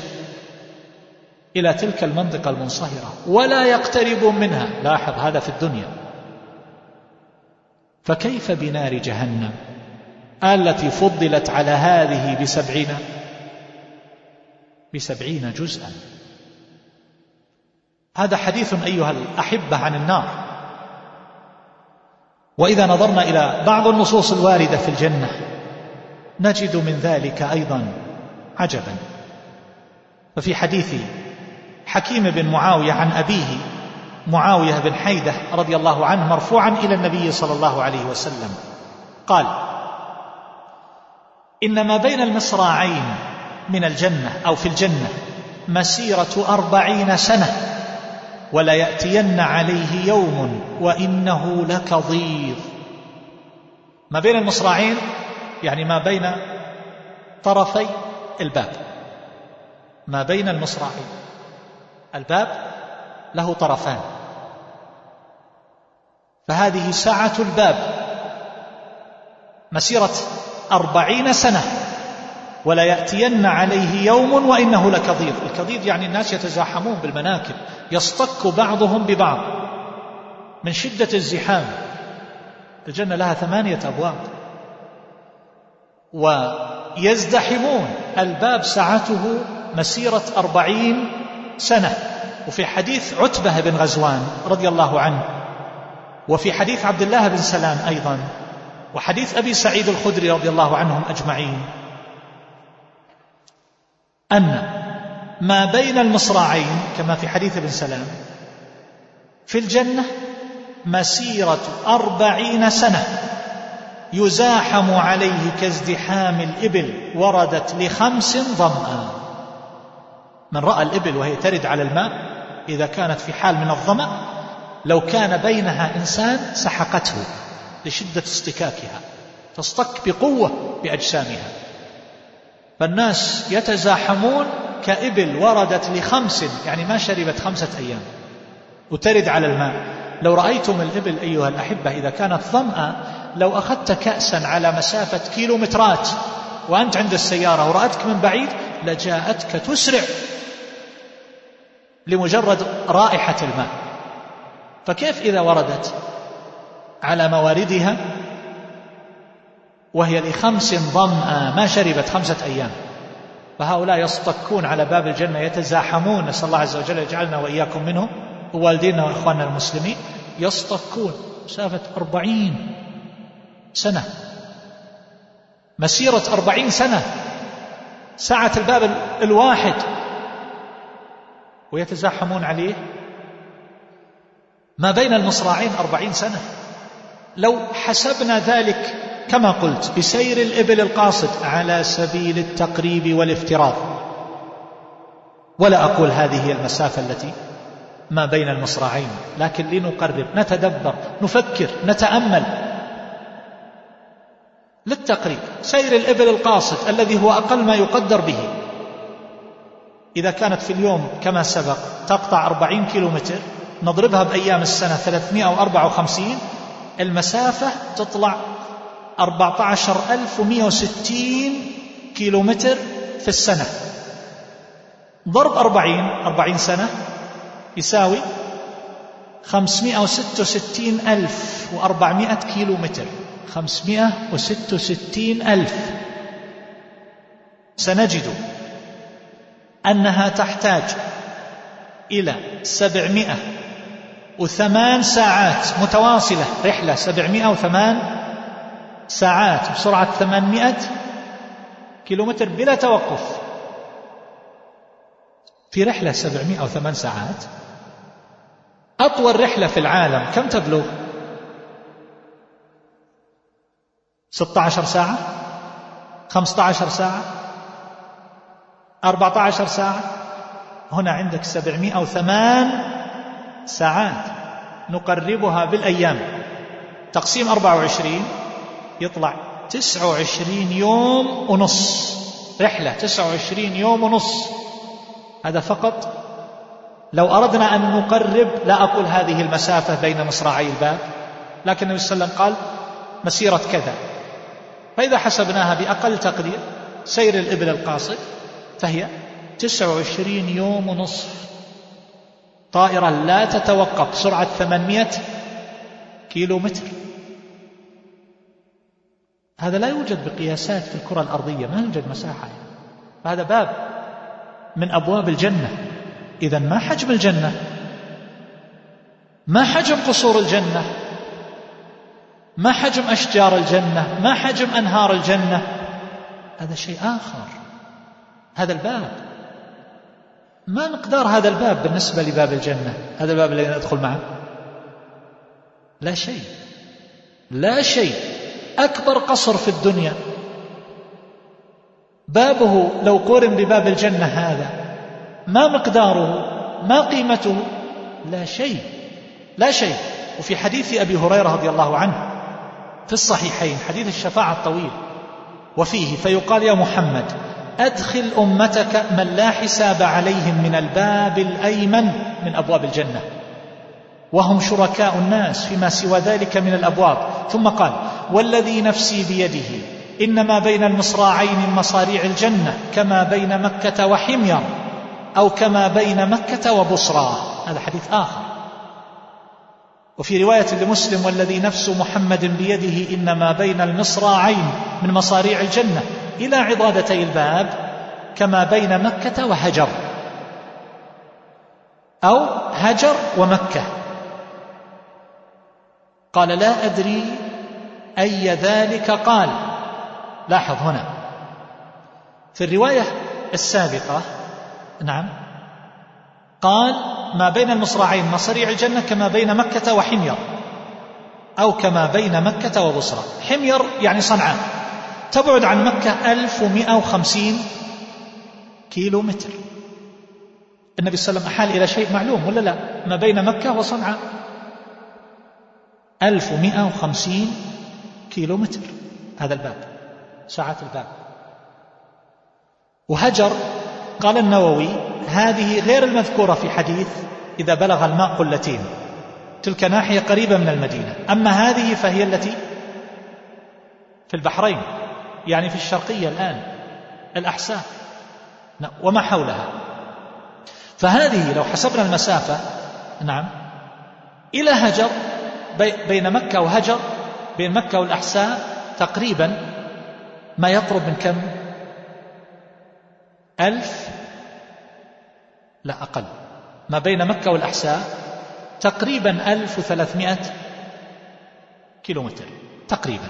إلى تلك المنطقة المنصهرة ولا يقترب منها. لاحظ هذا في الدنيا. فكيف بنار جهنم؟ آلتي فضلت على هذه بسبعين بسبعين جزءا. هذا حديث أيها الأحبة عن النار. وإذا نظرنا إلى بعض النصوص الواردة في الجنة نجد من ذلك أيضا عجبا. ففي حديث حكيم بن معاوية عن أبيه معاوية بن حيدة رضي الله عنه مرفوعا إلى النبي صلى الله عليه وسلم. قال إن ما بين المصراعين من الجنة أو في الجنة مسيرة أربعين سنة وليأتين عليه يوم وإنه لكظيظ ما بين المصراعين يعني ما بين طرفي الباب. ما بين المصراعين. الباب له طرفان. فهذه سعة الباب. مسيرة أربعين سنة. ولا يأتين عليه يوم وإنه لكظيظ الكظيظ يعني الناس يتزاحمون بالمناكب يصطك بعضهم ببعض من شدة الزحام. الجنة لها ثمانية أبواب. ويزدحمون. الباب سعته مسيرة أربعين سنة. وفي حديث عتبة بن غزوان رضي الله عنه. وفي حديث عبد الله بن سلام أيضا. وحديث أبي سعيد الخدري رضي الله عنهم أجمعين. أن ما بين المصراعين كما في حديث ابن سلام في الجنة مسيرة أربعين سنة يزاحم عليه كازدحام الإبل وردت لخمس ظمأ من رأى الإبل وهي ترد على الماء إذا كانت في حال من الظمأ لو كان بينها إنسان سحقته لشدة اصطكاكها تصطك بقوة بأجسامها. فالناس يتزاحمون كإبل وردت لخمس يعني ما شربت خمسة أيام. وترد على الماء. لو رأيتم الإبل أيها الأحبة إذا كانت ظمأ لو أخذت كأسا على مسافة كيلومترات وأنت عند السيارة ورأتك من بعيد لجاءتك تسرع لمجرد رائحة الماء. فكيف إذا وردت على مواردها؟ وهي لخمس ظمأ ما شربت خمسة أيام. فهؤلاء يصطكون على باب الجنة يتزاحمون نسأل الله عز وجل يجعلنا وإياكم منهم ووالدينا وإخواننا المسلمين. يصطكون مسافة أربعين سنة. مسيرة أربعين سنة. سعة الباب الواحد. ويتزاحمون عليه. ما بين المصراعين أربعين سنة. لو حسبنا ذلك كما قلت بسير الإبل القاصد على سبيل التقريب والافتراض. ولا أقول هذه هي المسافة التي ما بين المصراعين لكن لنقرب نتدبر نفكر نتأمل. للتقريب سير الإبل القاصد الذي هو أقل ما يقدر به. إذا كانت في اليوم كما سبق تقطع أربعين كيلو متر نضربها بأيام السنة 354 المسافة تطلع 14160 كيلو متر في السنة. ضرب أربعين أربعين سنة يساوي خمسمائة وستة وستين ألف وأربعمائة كيلو متر خمسمائة وستة وستين ألف. سنجد أنها تحتاج إلى سبعمائة وثمان ساعات متواصلة. رحلة سبعمائة وثمان ساعات بسرعة ثمانمائة كيلومتر بلا توقف. في رحلة سبعمائة أو ثمان ساعات. أطول رحلة في العالم كم تبلغ؟ ستة عشر ساعة. خمسة عشر ساعة. أربعة عشر ساعة. هنا عندك سبعمائة أو ثمان ساعات نقربها بالأيام. تقسيم أربعة وعشرين. يطلع تسعة وعشرين يوم ونص. رحلة تسعة وعشرين يوم ونص. هذا فقط. لو أردنا أن نقرب لا أقول هذه المسافة بين مصراعي الباب. لكن النبي صلى الله عليه وسلم قال مسيرة كذا. فإذا حسبناها بأقل تقدير سير الإبل القاصد فهي تسعة وعشرين يوم ونصف طائرة لا تتوقف سرعة ثمانمائة كيلو متر هذا لا يوجد بقياسات في الكرة الأرضية ما يوجد مساحة. هذا باب من أبواب الجنة. إذا ما حجم الجنة؟ ما حجم قصور الجنة؟ ما حجم أشجار الجنة؟ ما حجم أنهار الجنة؟ هذا شيء آخر. هذا الباب. ما مقدار هذا الباب بالنسبة لباب الجنة؟ هذا الباب الذي ندخل معه؟ لا شيء. لا شيء. أكبر قصر في الدنيا. بابه لو قورن بباب الجنة هذا ما مقداره ما قيمته لا شيء لا شيء. وفي حديث أبي هريرة رضي الله عنه في الصحيحين حديث الشفاعة الطويل وفيه فيقال يا محمد أدخل أمتك من لا حساب عليهم من الباب الأيمن من أبواب الجنة. وهم شركاء الناس فيما سوى ذلك من الأبواب. ثم قال والذي نفسي بيده إنما بين المصراعين من مصاريع الجنة كما بين مكة وحمير أو كما بين مكة وبصرى. هذا حديث آخر. وفي رواية لمسلم والذي نفس محمد بيده إنما بين المصراعين من مصاريع الجنة. إلى عضادتي الباب كما بين مكة وهجر. أو هجر ومكة. قال لا أدري أي ذلك قال. لاحظ هنا. في الرواية السابقة نعم قال ما بين المصراعين مصريع الجنة كما بين مكة وحمير أو كما بين مكة وبصرى حمير يعني صنعاء. تبعد عن مكة 1150 كيلو متر النبي صلى الله عليه وسلم أحال إلى شيء معلوم ولا لا؟ ما بين مكة وصنعاء. 1150 كيلو متر هذا الباب ساعات الباب. وهجر قال النووي هذه غير المذكورة في حديث إذا بلغ الماء قلتين تلك ناحية قريبة من المدينة. أما هذه فهي التي في البحرين يعني في الشرقية الآن الأحساء. وما حولها. فهذه لو حسبنا المسافة نعم إلى هجر بين مكة وهجر بين مكة والأحساء تقريبا ما يقرب من كم؟ ألف لا أقل. ما بين مكة والأحساء تقريبا ألف وثلاثمائة كيلومتر. تقريبا.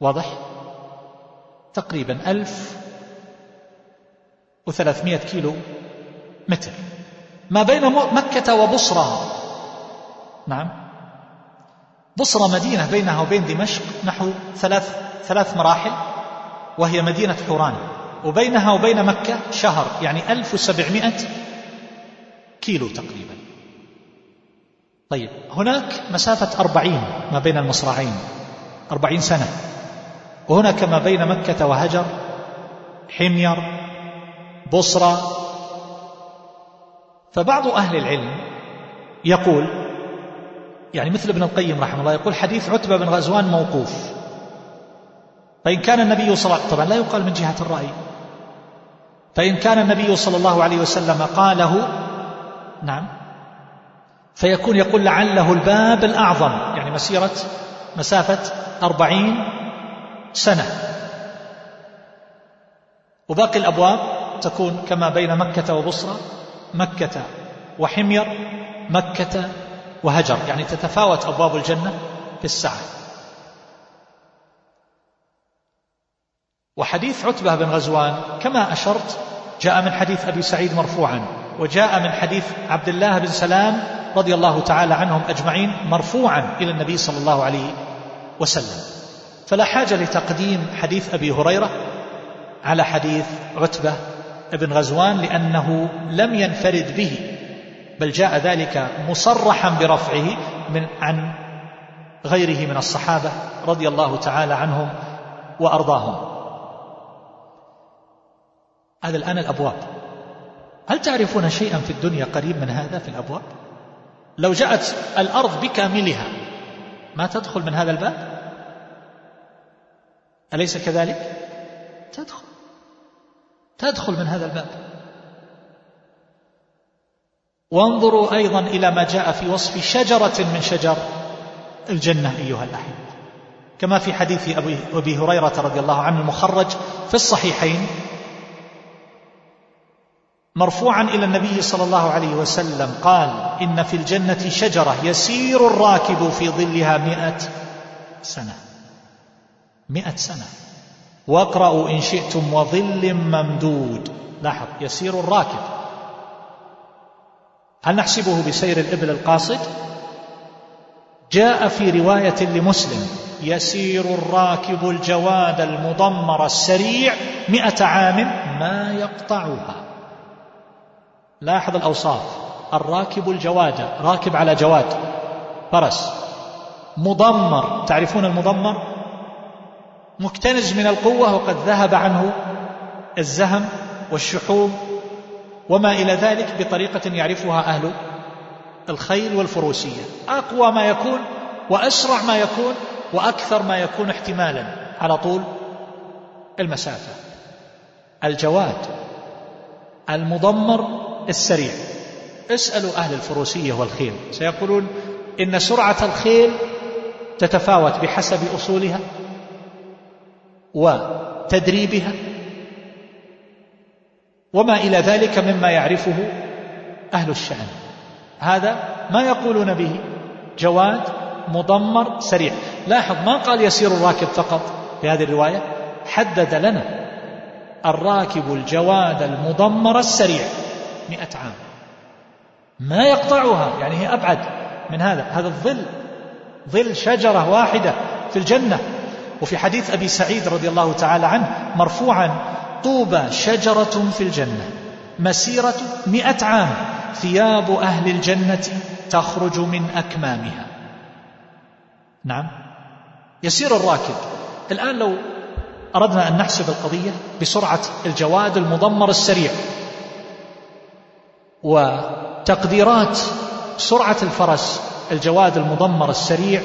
واضح؟ تقريبا ألف وثلاثمائة كيلو متر ما بين مكة وبصرى نعم. بصرى مدينة بينها وبين دمشق نحو ثلاث ثلاث مراحل وهي مدينة حوران. وبينها وبين مكة شهر يعني 1700 كيلو تقريبا. طيب هناك مسافة أربعين ما بين المصراعين. أربعين سنة. وهنا كما بين مكة وهجر حمير بصرى فبعض أهل العلم يقول يعني مثل ابن القيم رحمه الله يقول حديث عتبة بن غزوان موقوف. فإن كان النبي صلى الله عليه وسلم طبعا لا يقال من جهة الرأي. فإن كان النبي صلى الله عليه وسلم قاله نعم فيكون يقول لعله الباب الأعظم يعني مسيرة مسافة أربعين سنة. وباقي الأبواب تكون كما بين مكة وبصرة مكة وحمير مكة وهجر. يعني تتفاوت أبواب الجنة في السعة وحديث عتبة بن غزوان كما أشرت جاء من حديث أبي سعيد مرفوعا وجاء من حديث عبد الله بن سلام رضي الله تعالى عنهم أجمعين مرفوعا إلى النبي صلى الله عليه وسلم. فلا حاجة لتقديم حديث أبي هريرة على حديث عتبة بن غزوان لأنه لم ينفرد به بل جاء ذلك مصرحا برفعه من عن غيره من الصحابة رضي الله تعالى عنهم وأرضاهم. هذا الآن الأبواب. هل تعرفون شيئا في الدنيا قريب من هذا في الأبواب؟ لو جاءت الأرض بكاملها ما تدخل من هذا الباب؟ أليس كذلك؟ تدخل. تدخل من هذا الباب. وانظروا أيضا إلى ما جاء في وصف شجرة من شجر الجنة أيها الأحبة. كما في حديث أبي, أبي هريرة رضي الله عنه المخرج في الصحيحين مرفوعا إلى النبي صلى الله عليه وسلم قال إن في الجنة شجرة يسير الراكب في ظلها مئة سنة. مئة سنة. واقرأوا إن شئتم وظل ممدود. لاحظ يسير الراكب. هل نحسبه بسير الإبل القاصد؟ جاء في رواية لمسلم يسير الراكب الجواد المضمر السريع مئة عام ما يقطعها. لاحظ الأوصاف الراكب الجواد راكب على جواد فرس مضمر تعرفون المضمر؟ مكتنز من القوة وقد ذهب عنه الزهم والشحوم وما إلى ذلك بطريقة يعرفها أهل الخيل والفروسية. أقوى ما يكون وأسرع ما يكون وأكثر ما يكون احتمالا على طول المسافة. الجواد المضمر السريع. اسألوا أهل الفروسية والخيل سيقولون إن سرعة الخيل تتفاوت بحسب أصولها وتدريبها وما إلى ذلك مما يعرفه أهل الشأن. هذا ما يقولون به جواد مضمر سريع. لاحظ ما قال يسير الراكب فقط في هذه الرواية؟ حدد لنا الراكب الجواد المضمر السريع مئة عام. ما يقطعها؟ يعني هي أبعد من هذا. هذا الظل ظل شجرة واحدة في الجنة. وفي حديث أبي سعيد رضي الله تعالى عنه مرفوعا طوبى شجرة في الجنة مسيرة مئة عام ثياب أهل الجنة تخرج من أكمامها. نعم. يسير الراكب. الآن لو أردنا أن نحسب القضية بسرعة الجواد المضمر السريع وتقديرات سرعة الفرس الجواد المضمر السريع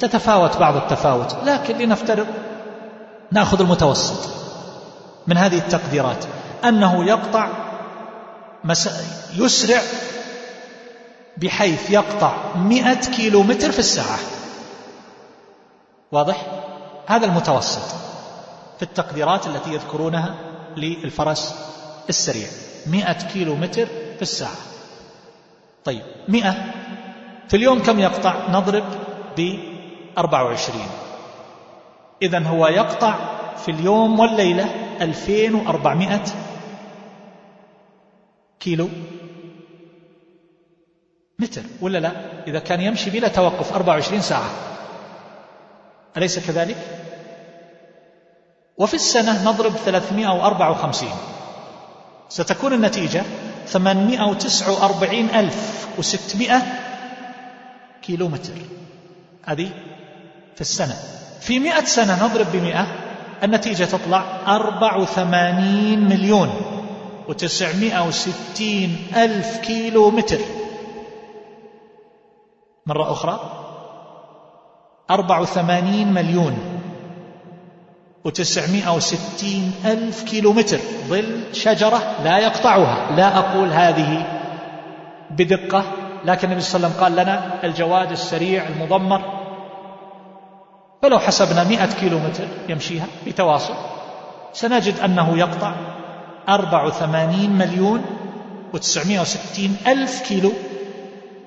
تتفاوت بعض التفاوت لكن لنفترض نأخذ المتوسط. من هذه التقديرات أنه يقطع يسرع بحيث يقطع مئة كيلو متر في الساعة. واضح؟ هذا المتوسط في التقديرات التي يذكرونها للفرس السريع مئة كيلو متر في الساعة. طيب مئة في اليوم كم يقطع؟ نضرب ب 24 إذا هو يقطع في اليوم والليلة 2400 كيلو. متر ولا لا؟ إذا كان يمشي بلا توقف 24 ساعة. أليس كذلك؟ وفي السنة نضرب 354 ستكون النتيجة 849600 كيلو متر هذه في السنة. في مئة سنة نضرب بمئة النتيجة تطلع أربع وثمانين مليون وتسعمائة وستين ألف كيلو متر مرة أخرى أربع وثمانين مليون وتسعمائة وستين ألف كيلو متر ظل شجرة لا يقطعها. لا أقول هذه بدقة لكن النبي صلى الله عليه وسلم قال لنا الجواد السريع المضمر فلو حسبنا مئة كيلو متر يمشيها بتواصل سنجد أنه يقطع أربع وثمانين مليون وتسعمائة وستين ألف كيلو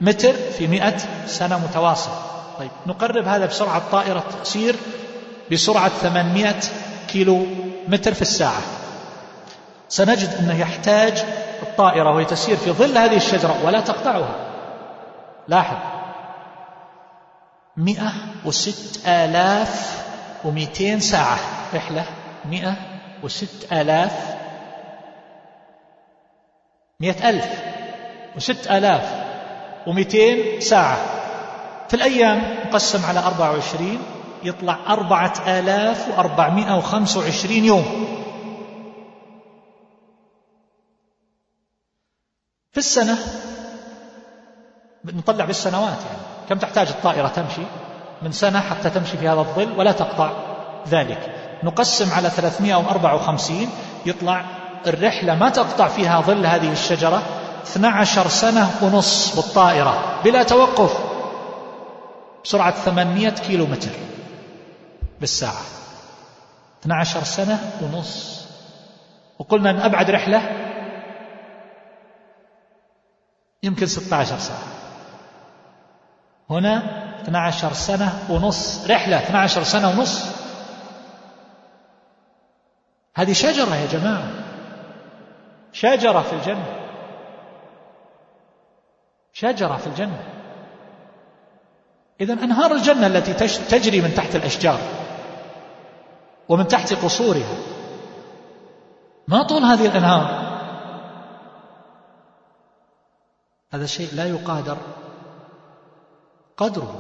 متر في مئة سنة متواصل. طيب نقرب هذا بسرعة طائرة تسير بسرعة 800 كيلو متر في الساعة. سنجد أنه يحتاج الطائرة وهي تسير في ظل هذه الشجرة ولا تقطعها. لاحظ مئة وست آلاف ومئتين ساعة. رحلة مئة وست آلاف مئة ألف وست آلاف ومئتين ساعة. في الأيام مقسم على أربعة وعشرين يطلع أربعة آلاف وأربعمائة وخمسة وعشرين يوم. في السنة نطلع بالسنوات يعني. كم تحتاج الطائرة تمشي؟ من سنة حتى تمشي في هذا الظل ولا تقطع ذلك. نقسم على 354 يطلع الرحلة ما تقطع فيها ظل هذه الشجرة 12 سنة ونص بالطائرة بلا توقف. بسرعة 800 كيلو متر بالساعة. 12 سنة ونص. وقلنا أن أبعد رحلة يمكن 16 ساعة. هنا 12 سنة ونص رحلة 12 سنة ونص. هذه شجرة يا جماعة. شجرة في الجنة. شجرة في الجنة. إذا أنهار الجنة التي تجري من تحت الأشجار ومن تحت قصورها. ما طول هذه الأنهار؟ هذا شيء لا يقادر قدره.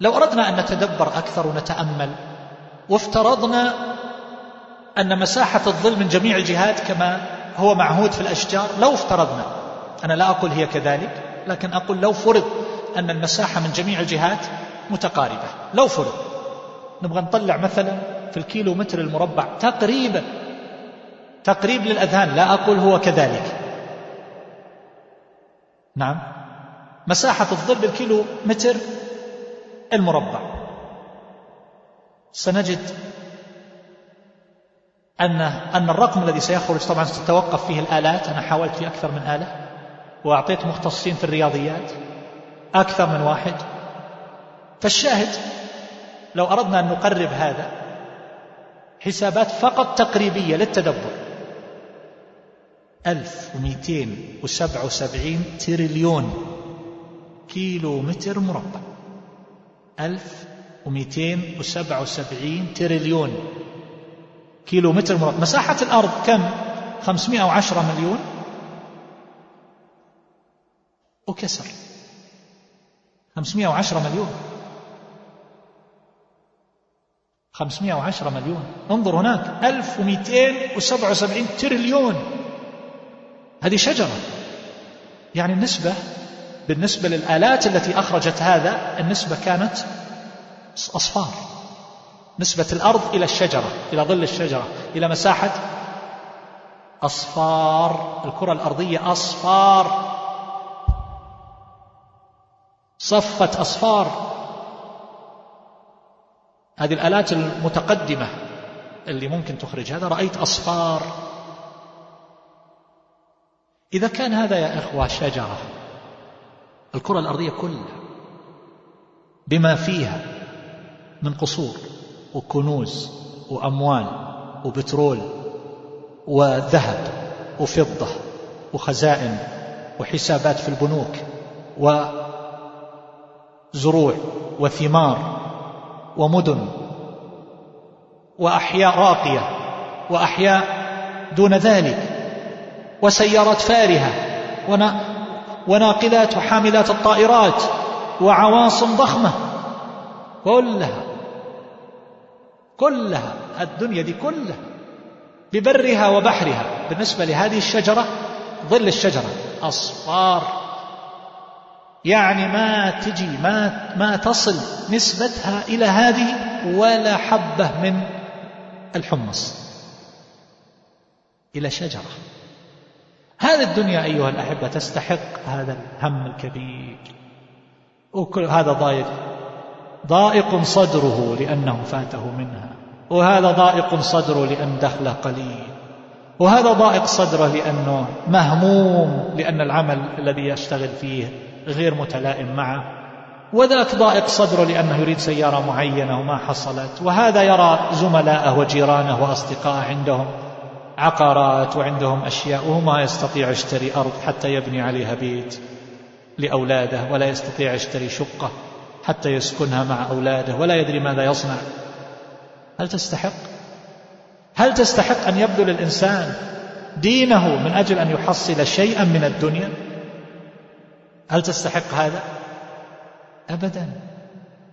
لو أردنا أن نتدبر أكثر ونتأمل وافترضنا أن مساحة الظل من جميع الجهات كما هو معهود في الأشجار لو افترضنا. أنا لا أقول هي كذلك لكن أقول لو فرض أن المساحة من جميع الجهات متقاربة. لو فرض. نبغى نطلع مثلا في الكيلو متر المربع تقريبا تقريب للأذهان لا أقول هو كذلك. نعم. مساحة الظل بالكيلو متر المربع. سنجد أن أن الرقم الذي سيخرج طبعا ستتوقف فيه الآلات. أنا حاولت في أكثر من آلة وأعطيت مختصين في الرياضيات أكثر من واحد. فالشاهد لو أردنا أن نقرب هذا حسابات فقط تقريبية للتدبر. 1277 تريليون كيلو متر مربع. 1277 تريليون. كيلو متر مربع. مساحة الأرض كم؟ 510 مليون. وكسر. 510 مليون. 510 مليون. انظر هناك. 1277 تريليون. هذه شجرة. يعني النسبة بالنسبة للآلات التي أخرجت هذا النسبة كانت أصفار. نسبة الأرض إلى الشجرة إلى ظل الشجرة إلى مساحة أصفار. الكرة الأرضية أصفار. صفة أصفار. هذه الآلات المتقدمة اللي ممكن تخرج. هذا رأيت أصفار. إذا كان هذا يا إخوة شجرة الكرة الأرضية كلها بما فيها من قصور وكنوز وأموال وبترول وذهب وفضة وخزائن وحسابات في البنوك وزروع وثمار ومدن وأحياء راقية وأحياء دون ذلك وسيارات فارهة وناقلات وحاملات الطائرات وعواصم ضخمة. كلها كلها الدنيا دي كلها ببرها وبحرها. بالنسبة لهذه الشجرة ظل الشجرة أصفار. يعني ما تجي ما ما تصل نسبتها إلى هذه ولا حبة من الحمص. إلى شجرة. هذه الدنيا أيها الأحبة تستحق هذا الهم الكبير. وكل هذا ضايق ضائق صدره لأنه فاته منها. وهذا ضائق صدره لأن دخله قليل. وهذا ضائق صدره لأنه مهموم لأن العمل الذي يشتغل فيه غير متلائم معه. وذاك ضائق صدره لأنه يريد سيارة معينة وما حصلت. وهذا يرى زملائه وجيرانه وأصدقائه عندهم. عقارات وعندهم أشياء وهو ما يستطيع يشتري أرض حتى يبني عليها بيت لأولاده ولا يستطيع يشتري شقة حتى يسكنها مع أولاده ولا يدري ماذا يصنع. هل تستحق؟ هل تستحق أن يبذل الإنسان دينه من أجل أن يحصل شيئا من الدنيا؟ هل تستحق هذا؟ أبدا.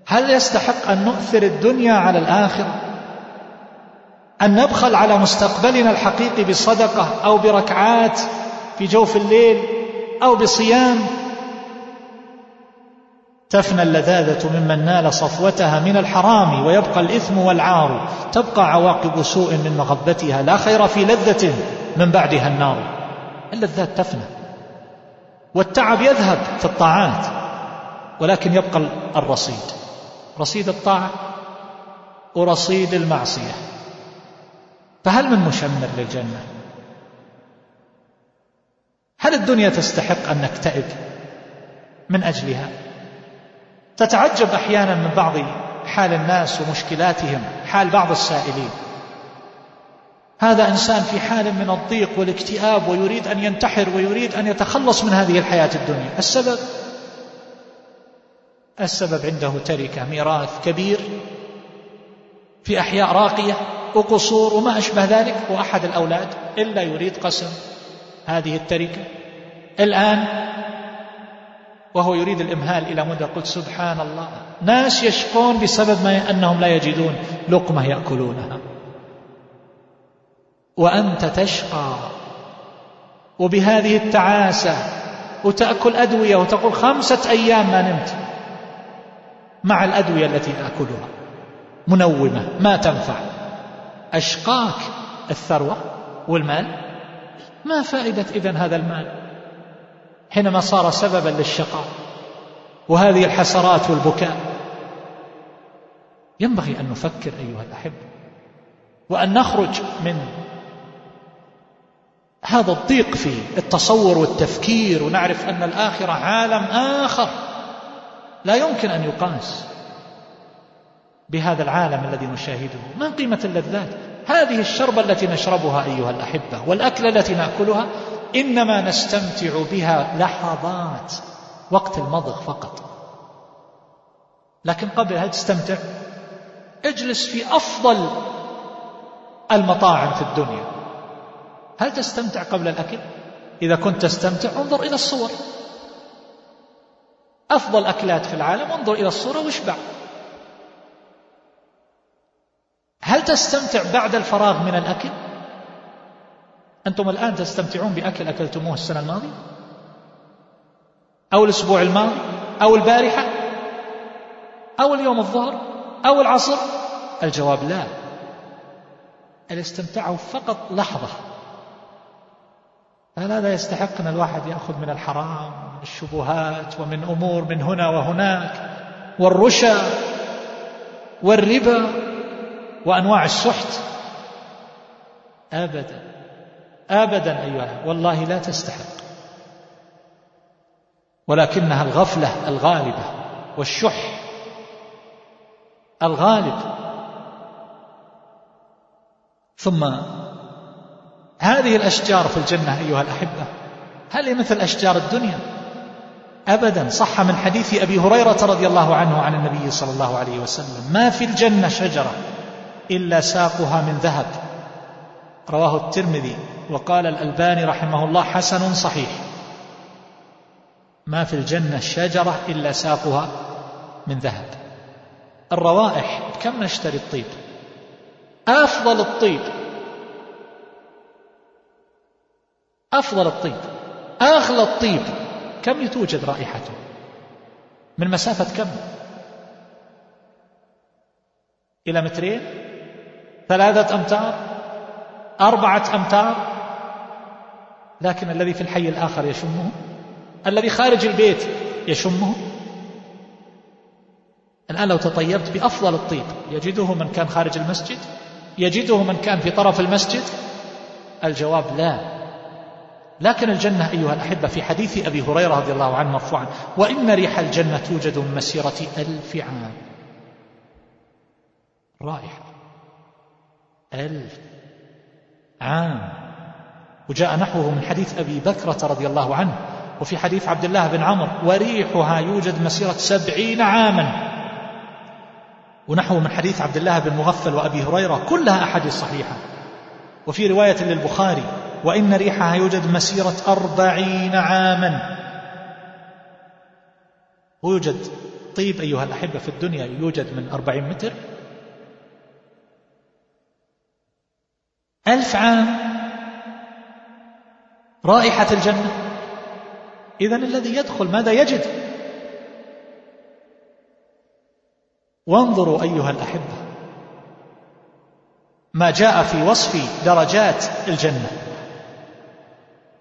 هل يستحق أن نؤثر الدنيا على الآخرة؟ أن نبخل على مستقبلنا الحقيقي بصدقة أو بركعات في جوف الليل أو بصيام. تفنى اللذاذة ممن نال صفوتها من الحرام ويبقى الإثم والعار. تبقى عواقب سوء من مغبتها. لا خير في لذة من بعدها النار. اللذات تفنى. والتعب يذهب في الطاعات ولكن يبقى الرصيد. رصيد الطاعة ورصيد المعصية. فهل من مشمر للجنة؟ هل الدنيا تستحق أن نكتئب من أجلها؟ تتعجب أحيانا من بعض حال الناس ومشكلاتهم حال بعض السائلين. هذا إنسان في حال من الضيق والاكتئاب ويريد أن ينتحر ويريد أن يتخلص من هذه الحياة الدنيا. السبب؟ السبب عنده تركة ميراث كبير في أحياء راقية. وقصور وما أشبه ذلك وأحد الأولاد إلا يريد قسم هذه التركة. الآن وهو يريد الإمهال إلى مدة قلت سبحان الله. ناس يشقون بسبب ما أنهم لا يجدون لقمة يأكلونها. وأنت تشقى. وبهذه التعاسة وتأكل أدوية وتقول خمسة أيام ما نمت. مع الأدوية التي آكلها. منومة ما تنفع. أشقاك الثروة والمال؟ ما فائدة إذن هذا المال؟ حينما صار سببا للشقاء وهذه الحسرات والبكاء. ينبغي أن نفكر أيها الأحبة وأن نخرج من هذا الضيق في التصور والتفكير ونعرف أن الآخرة عالم آخر. لا يمكن أن يقاس. بهذا العالم الذي نشاهده. ما قيمة اللذات؟ هذه الشربة التي نشربها أيها الأحبة والأكلة التي نأكلها إنما نستمتع بها لحظات وقت المضغ فقط. لكن قبل هل تستمتع؟ اجلس في أفضل المطاعم في الدنيا. هل تستمتع قبل الأكل؟ إذا كنت تستمتع انظر إلى الصور. أفضل أكلات في العالم انظر إلى الصورة واشبع. هل تستمتع بعد الفراغ من الأكل؟ أنتم الآن تستمتعون بأكل أكلتموه السنة الماضية؟ أو الأسبوع الماضي؟ أو البارحة؟ أو اليوم الظهر؟ أو العصر؟ الجواب لا. الاستمتاع فقط لحظة. هل هذا يستحق أن الواحد يأخذ من الحرام ومن الشبهات ومن أمور من هنا وهناك والرشا والربا؟ وأنواع السحت. أبدا. أبدا أيها والله لا تستحق. ولكنها الغفلة الغالبة والشح الغالب. ثم هذه الأشجار في الجنة أيها الأحبة هل هي مثل أشجار الدنيا. أبدا. صح من حديث أبي هريرة رضي الله عنه عن النبي صلى الله عليه وسلم ما في الجنة شجرة. إلا ساقها من ذهب. رواه الترمذي. وقال الألباني رحمه الله حسن صحيح. ما في الجنة شجرة إلا ساقها من ذهب. الروائح كم نشتري الطيب؟ أفضل الطيب. أفضل الطيب. أغلى الطيب. كم توجد رائحته؟ من مسافة كم؟ إلى مترين؟ ثلاثة أمتار أربعة أمتار لكن الذي في الحي الآخر يشمه الذي خارج البيت يشمه. الآن لو تطيبت بأفضل الطيب يجده من كان خارج المسجد يجده من كان في طرف المسجد؟ الجواب لا. لكن الجنة أيها الأحبة في حديث أبي هريرة رضي الله عنه مرفوعا وإن ريح الجنة توجد من مسيرة ألف عام. رائحة. ألف عام. وجاء نحوه من حديث أبي بكرة رضي الله عنه وفي حديث عبد الله بن عمر وريحها يوجد مسيرة سبعين عاما. ونحو من حديث عبد الله بن مغفل وأبي هريرة كلها أحاديث صحيحة. وفي رواية للبخاري وإن ريحها يوجد مسيرة أربعين عاما. ويوجد طيب أيها الأحبة في الدنيا يوجد من أربعين متر ألف عام. رائحة الجنة. إذا الذي يدخل ماذا يجد؟ وانظروا أيها الأحبة. ما جاء في وصف درجات الجنة.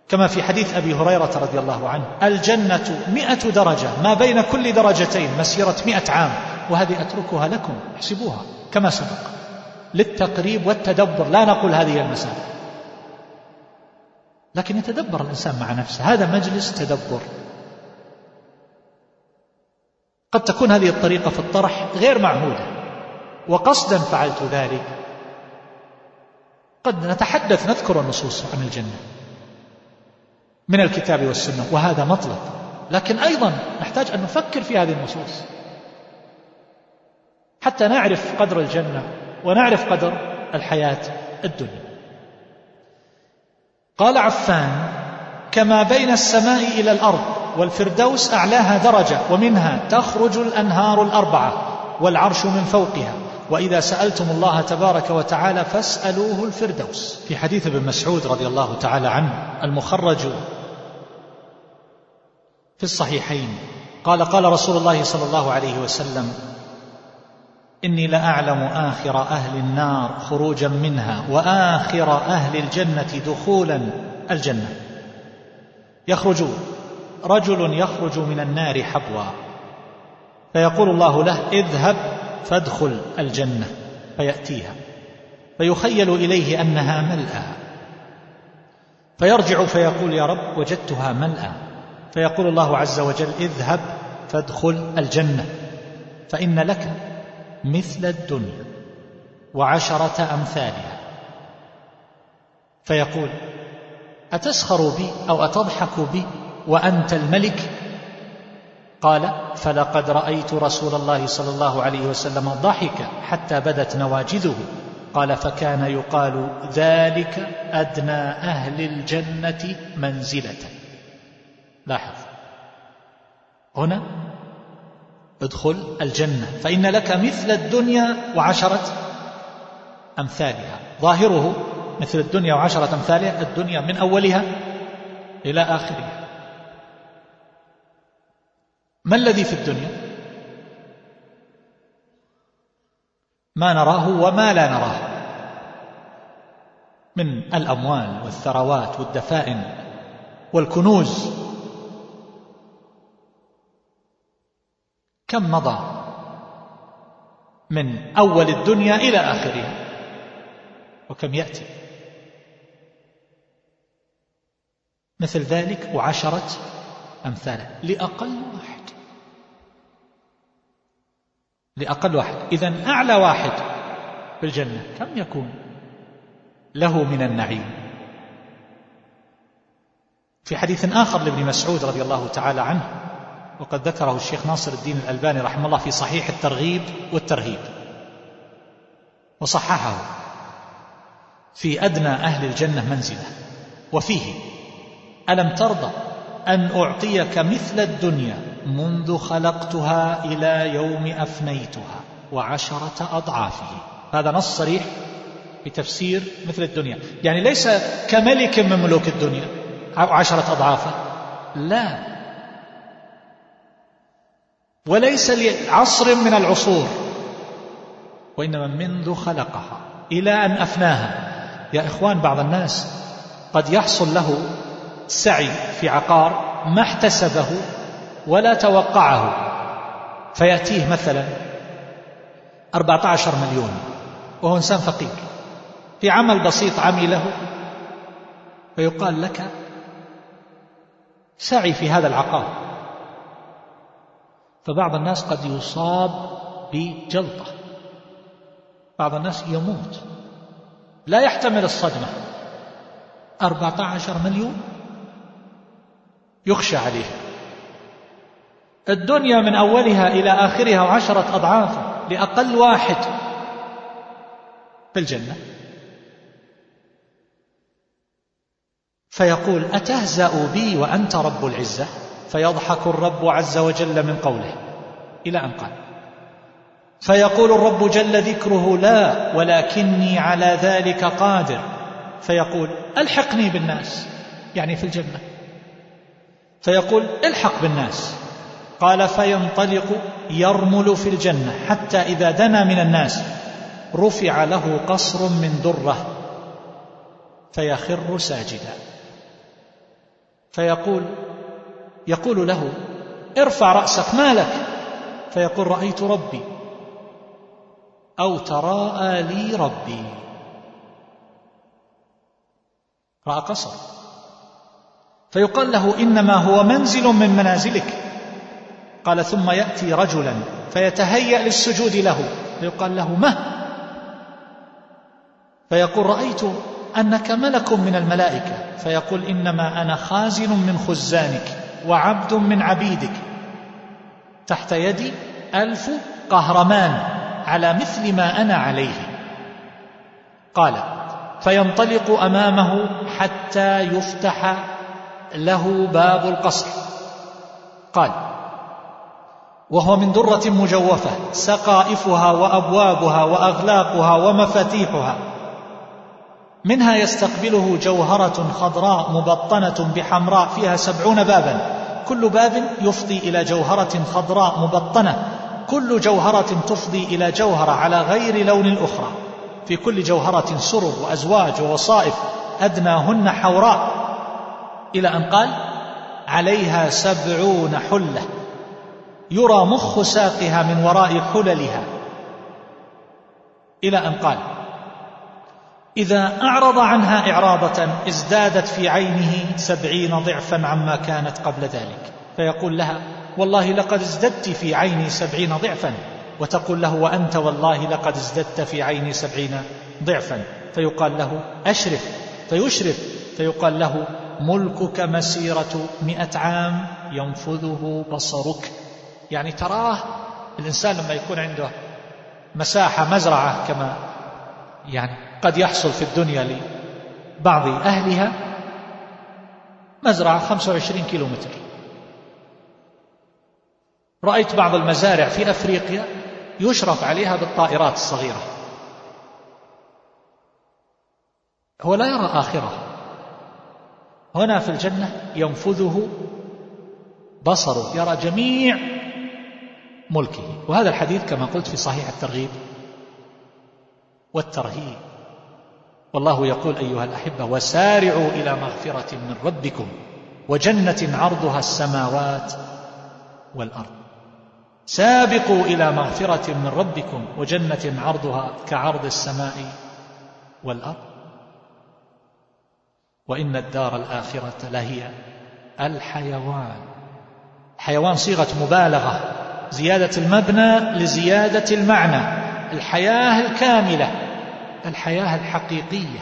كما في حديث أبي هريرة رضي الله عنه. الجنة مئة درجة. ما بين كل درجتين. مسيرة مئة عام. وهذه أتركها لكم. احسبوها. كما سبق. للتقريب والتدبر. لا نقول هذه المسافة لكن يتدبر الإنسان مع نفسه. هذا مجلس تدبر. قد تكون هذه الطريقة في الطرح غير معهودة. وقصدا فعلت ذلك. قد نتحدث نذكر النصوص عن الجنة. من الكتاب والسنة. وهذا مطلب لكن أيضا نحتاج أن نفكر في هذه النصوص. حتى نعرف قدر الجنة. ونعرف قدر الحياة الدنيا. قال عفان كما بين السماء إلى الأرض والفردوس أعلاها درجة ومنها تخرج الأنهار الأربعة والعرش من فوقها. وإذا سألتم الله تبارك وتعالى فاسألوه الفردوس. في حديث ابن مسعود رضي الله تعالى عنه المخرج في الصحيحين قال قال رسول الله صلى الله عليه وسلم إني لأعلم آخر أهل النار خروجا منها وآخر أهل الجنة دخولا الجنة. يخرج رجل يخرج من النار حبوا فيقول الله له اذهب فادخل الجنة فيأتيها فيخيل إليه أنها ملأى. فيرجع فيقول يا رب وجدتها ملأى. فيقول الله عز وجل اذهب فادخل الجنة فإن لك مثل الدنيا وعشرة أمثالها. فيقول أتسخر بي أو أتضحك بي وأنت الملك؟ قال فلقد رأيت رسول الله صلى الله عليه وسلم ضحك حتى بدت نواجذه. قال فكان يقال ذلك أدنى أهل الجنة منزلة. لاحظ. هنا ادخل الجنة. فإن لك مثل الدنيا وعشرة أمثالها. ظاهره مثل الدنيا وعشرة أمثالها الدنيا من أولها إلى آخرها. ما الذي في الدنيا؟ ما نراه وما لا نراه. من الأموال والثروات والدفائن والكنوز. كم مضى من أول الدنيا إلى آخرها؟ وكم يأتي؟ مثل ذلك وعشرة أمثالة لأقل واحد. لأقل واحد. إذا أعلى واحد في الجنة كم يكون؟ له من النعيم. في حديث آخر لابن مسعود رضي الله تعالى عنه وقد ذكره الشيخ ناصر الدين الألباني رحمه الله في صحيح الترغيب والترهيب. وصححه في أدنى أهل الجنة منزلة. وفيه ألم ترضى أن أعطيك مثل الدنيا منذ خلقتها إلى يوم أفنيتها وعشرة أضعافه. هذا نص صريح بتفسير مثل الدنيا. يعني ليس كملك من ملوك الدنيا عشرة أضعافه. لا. وليس لعصر من العصور. وإنما منذ خلقها إلى أن أفناها. يا إخوان بعض الناس قد يحصل له سعي في عقار ما احتسبه ولا توقعه فيأتيه مثلا 14 مليون وهو إنسان فقير في عمل بسيط عمله فيقال لك سعي في هذا العقار. فبعض الناس قد يصاب بجلطة. بعض الناس يموت. لا يحتمل الصدمة. أربعة عشر مليون يخشى عليه. الدنيا من أولها إلى آخرها عشرة أضعاف لأقل واحد في الجنة. فيقول أتهزأ بي وأنت رب العزة؟ فيضحك الرب عز وجل من قوله. إلى أن قال. فيقول الرب جل ذكره لا ولكني على ذلك قادر. فيقول ألحقني بالناس. يعني في الجنة. فيقول ألحق بالناس. قال فينطلق يرمل في الجنة حتى إذا دنا من الناس. رفع له قصر من درة. فيخر ساجدا. فيقول يقول له ارفع رأسك ما لك فيقول رأيت ربي. أو تراءى لي ربي. رأى قصر. فيقال له إنما هو منزل من منازلك. قال ثم يأتي رجلا فيتهيأ للسجود له. فيقال له ما فيقول رأيت أنك ملك من الملائكة. فيقول إنما أنا خازن من خزانك. وعبد من عبيدك. تحت يدي ألف قهرمان على مثل ما أنا عليه. قال فينطلق أمامه حتى يفتح له باب القصر. قال وهو من درة مجوفة سقائفها وأبوابها وأغلاقها ومفاتيحها. منها يستقبله جوهرة خضراء مبطنة بحمراء فيها سبعون بابا. كل باب يفضي إلى جوهرة خضراء مبطنة كل جوهرة تفضي إلى جوهرة على غير لون الأخرى. في كل جوهرة سرر وأزواج ووصائف أدناهن حوراء. إلى أن قال عليها سبعون حلة. يرى مخ ساقها من وراء حللها. إلى أن قال إذا أعرض عنها إعراضة ازدادت في عينه سبعين ضعفا عما كانت قبل ذلك. فيقول لها والله لقد ازددت في عيني سبعين ضعفا. وتقول له وأنت والله لقد ازددت في عيني سبعين ضعفا. فيقال له أشرف. فيشرف. فيقال له ملكك مسيرة مئة عام ينفذه بصرك. يعني تراه الإنسان لما يكون عنده مساحة مزرعة كما يعني قد يحصل في الدنيا لبعض أهلها مزرعة 25 كيلو متر رأيت بعض المزارع في أفريقيا يشرف عليها بالطائرات الصغيرة. هو لا يرى آخرة. هنا في الجنة ينفذه بصره يرى جميع ملكه. وهذا الحديث كما قلت في صحيح الترغيب والترهيب. والله يقول أيها الأحبة وسارعوا إلى مغفرة من ربكم وجنة عرضها السماوات والأرض. سابقوا إلى مغفرة من ربكم وجنة عرضها كعرض السماء والأرض. وإن الدار الآخرة لهي الحيوان. حيوان صيغة مبالغة زيادة المبنى لزيادة المعنى الحياة الكاملة. الحياة الحقيقية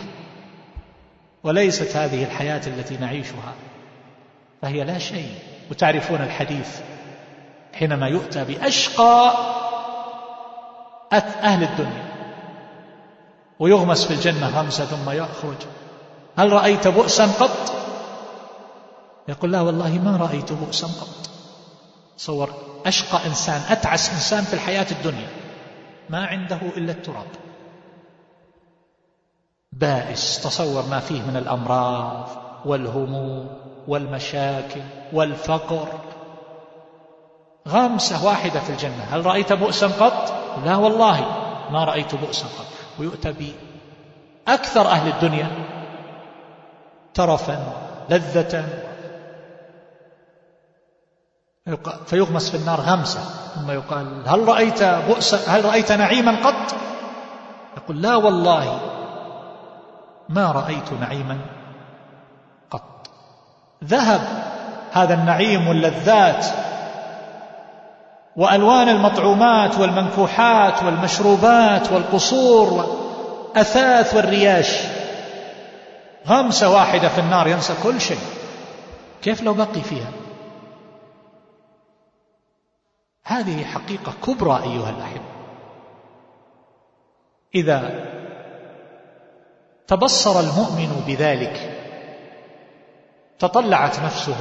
وليست هذه الحياة التي نعيشها فهي لا شيء. وتعرفون الحديث حينما يؤتى بأشقى أهل الدنيا ويغمس في الجنة غمسة ثم يخرج. هل رأيت بؤسا قط؟ يقول لا والله ما رأيت بؤسا قط. صور أشقى إنسان أتعس إنسان في الحياة الدنيا ما عنده إلا التراب. بائس تصور ما فيه من الأمراض والهموم والمشاكل والفقر. غمسة واحدة في الجنة. هل رأيت بؤسا قط؟ لا والله ما رأيت بؤسا قط. ويؤتى بأكثر أهل الدنيا ترفا لذة. فيغمس في النار غمسة. ثم يقال هل رأيت بؤسا هل رأيت نعيما قط؟ يقول لا والله ما رأيت نعيما قط. ذهب هذا النعيم واللذات وألوان المطعومات والمنكوحات والمشروبات والقصور والأثاث والرياش. غمسة واحدة في النار ينسى كل شيء. كيف لو بقي فيها؟ هذه حقيقة كبرى أيها الأحبة. إذا تبصر المؤمن بذلك. تطلعت نفسه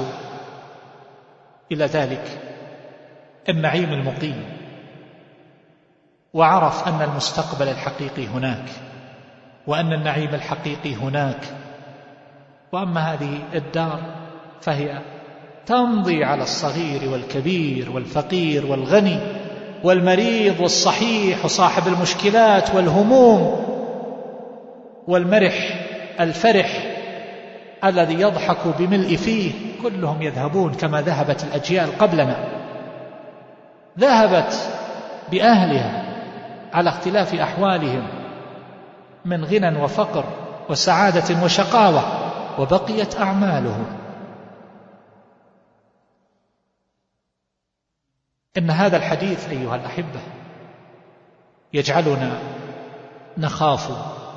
إلى ذلك. النعيم المقيم. وعرف أن المستقبل الحقيقي هناك وأن النعيم الحقيقي هناك. وأما هذه الدار فهي تمضي على الصغير والكبير والفقير والغني والمريض والصحيح وصاحب المشكلات والهموم والمرح الفرح الذي يضحك بملء فيه كلهم يذهبون كما ذهبت الأجيال قبلنا. ذهبت بأهلها على اختلاف أحوالهم من غنى وفقر وسعادة وشقاوة وبقيت أعمالهم. إن هذا الحديث أيها الأحبة يجعلنا نخاف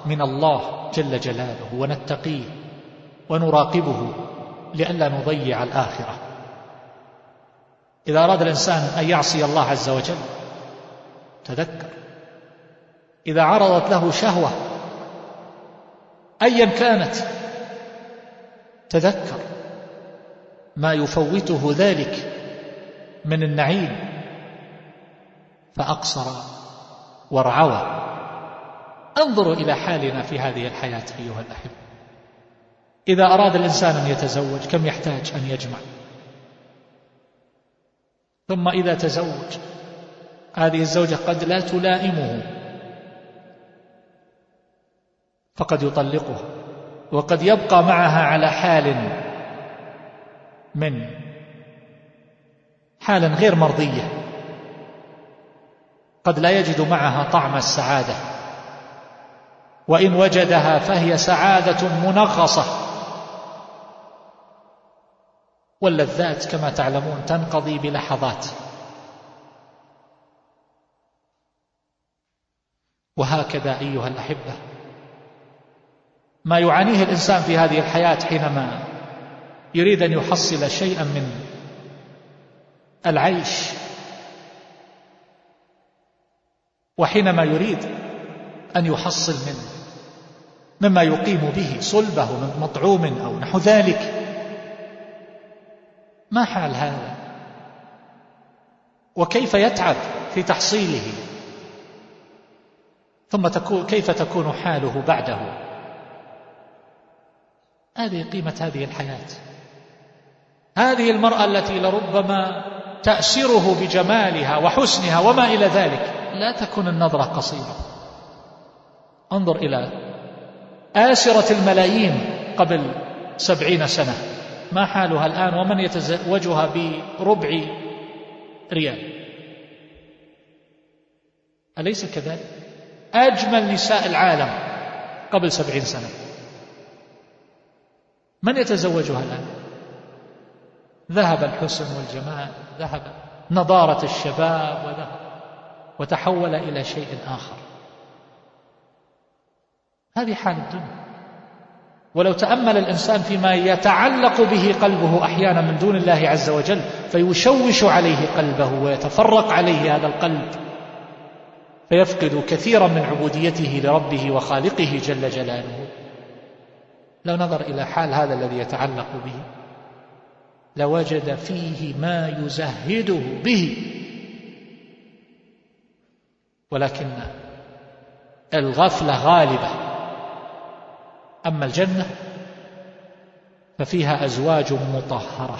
من الله جل جلاله ونتقيه ونراقبه لئلا نضيع الآخرة. إذا أراد الإنسان أن يعصي الله عز وجل تذكر. إذا عرضت له شهوة أيا كانت تذكر. ما يفوته ذلك من النعيم فأقصر وارعوى أنظروا إلى حالنا في هذه الحياة أيها الأحبة. إذا أراد الإنسان أن يتزوج كم يحتاج أن يجمع؟ ثم إذا تزوج هذه الزوجة قد لا تلائمه فقد يطلقها وقد يبقى معها على حال من حال غير مرضية قد لا يجد معها طعم السعادة. وإن وجدها فهي سعادة منغصة. واللذات كما تعلمون تنقضي بلحظات. وهكذا أيها الأحبة. ما يعانيه الإنسان في هذه الحياة حينما يريد أن يحصل شيئا من العيش وحينما يريد أن يحصل من مما يقيم به صلبه من مطعوم أو نحو ذلك. ما حال هذا؟ وكيف يتعب في تحصيله؟ ثم تكون كيف تكون حاله بعده؟ هذه قيمة هذه الحياة. هذه المرأة التي لربما تأسره بجمالها وحسنها وما إلى ذلك لا تكون النظرة قصيرة. انظر إلى آسرة الملايين قبل سبعين سنة. ما حالها الآن ومن يتزوجها بربع ريال. أليس كذلك؟ أجمل نساء العالم قبل سبعين سنة. من يتزوجها الآن؟ ذهب الحسن والجمال ذهب نضارة الشباب وذهب وتحول إلى شيء آخر. هذه حال الدنيا. ولو تأمل الإنسان فيما يتعلق به قلبه أحيانا من دون الله عز وجل فيشوش عليه قلبه ويتفرق عليه هذا القلب. فيفقد كثيرا من عبوديته لربه وخالقه جل جلاله. لو نظر إلى حال هذا الذي يتعلق به لوجد فيه ما يزهده به. ولكن الغفلة غالبة. أما الجنة ففيها أزواج مطهرة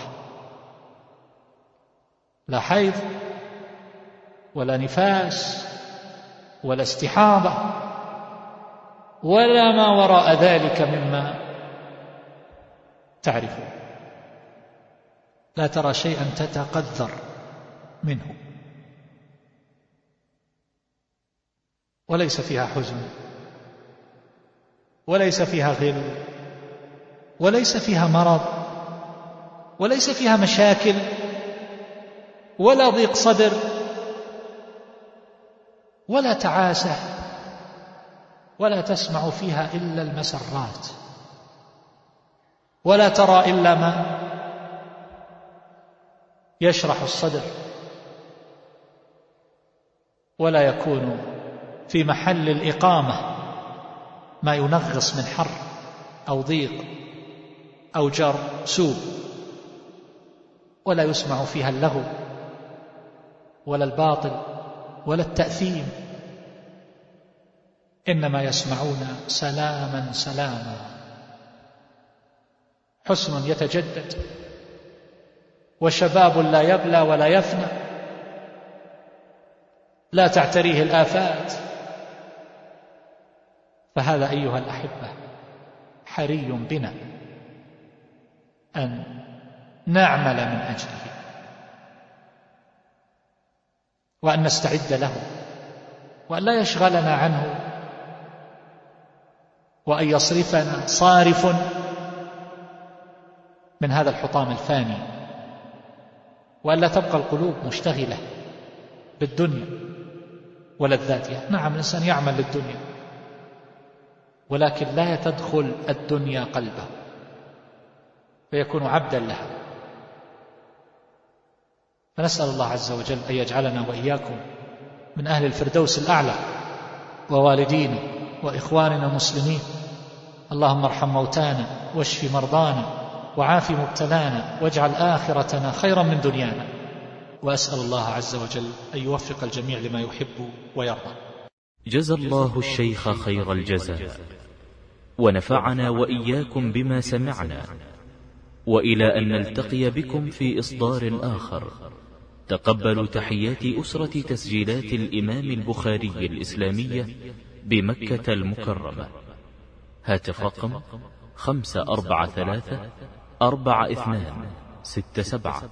لا حيض ولا نفاس ولا استحاضة ولا ما وراء ذلك مما تعرفون. لا ترى شيئا تتقذر منه. وليس فيها حزن. وليس فيها غل وليس فيها مرض وليس فيها مشاكل ولا ضيق صدر ولا تعاسة ولا تسمع فيها إلا المسرات ولا ترى إلا ما يشرح الصدر ولا يكون في محل الإقامة. ما ينغص من حر أو ضيق أو جر سوء ولا يسمع فيها اللغو ولا الباطل ولا التأثيم. إنما يسمعون سلاما سلاما. حسن يتجدد وشباب لا يبلى ولا يفنى. لا تعتريه الآفات. فهذا أيها الأحبة حري بنا أن نعمل من أجله وأن نستعد له وأن لا يشغلنا عنه وأن يصرفنا صارف من هذا الحطام الفاني وأن لا تبقى القلوب مشتغلة بالدنيا ولذاتها نعم الإنسان يعمل للدنيا. ولكن لا تدخل الدنيا قلبه فيكون عبدا لها. فنسأل الله عز وجل أن يجعلنا وإياكم من أهل الفردوس الأعلى ووالدينا وإخواننا المسلمين. اللهم ارحم موتانا واشف مرضانا وعاف مبتلانا واجعل آخرتنا خيرا من دنيانا. وأسأل الله عز وجل أن يوفق الجميع لما يحب ويرضى. جزى الله الشيخ خير الجزاء. ونفعنا وإياكم بما سمعنا. وإلى أن نلتقي بكم في إصدار آخر. تقبلوا تحيات أسرة تسجيلات الإمام البخاري الإسلامية بمكة المكرمة. هاتف رقم خمسة أربعة ثلاثة أربعة اثنان ست سبعة.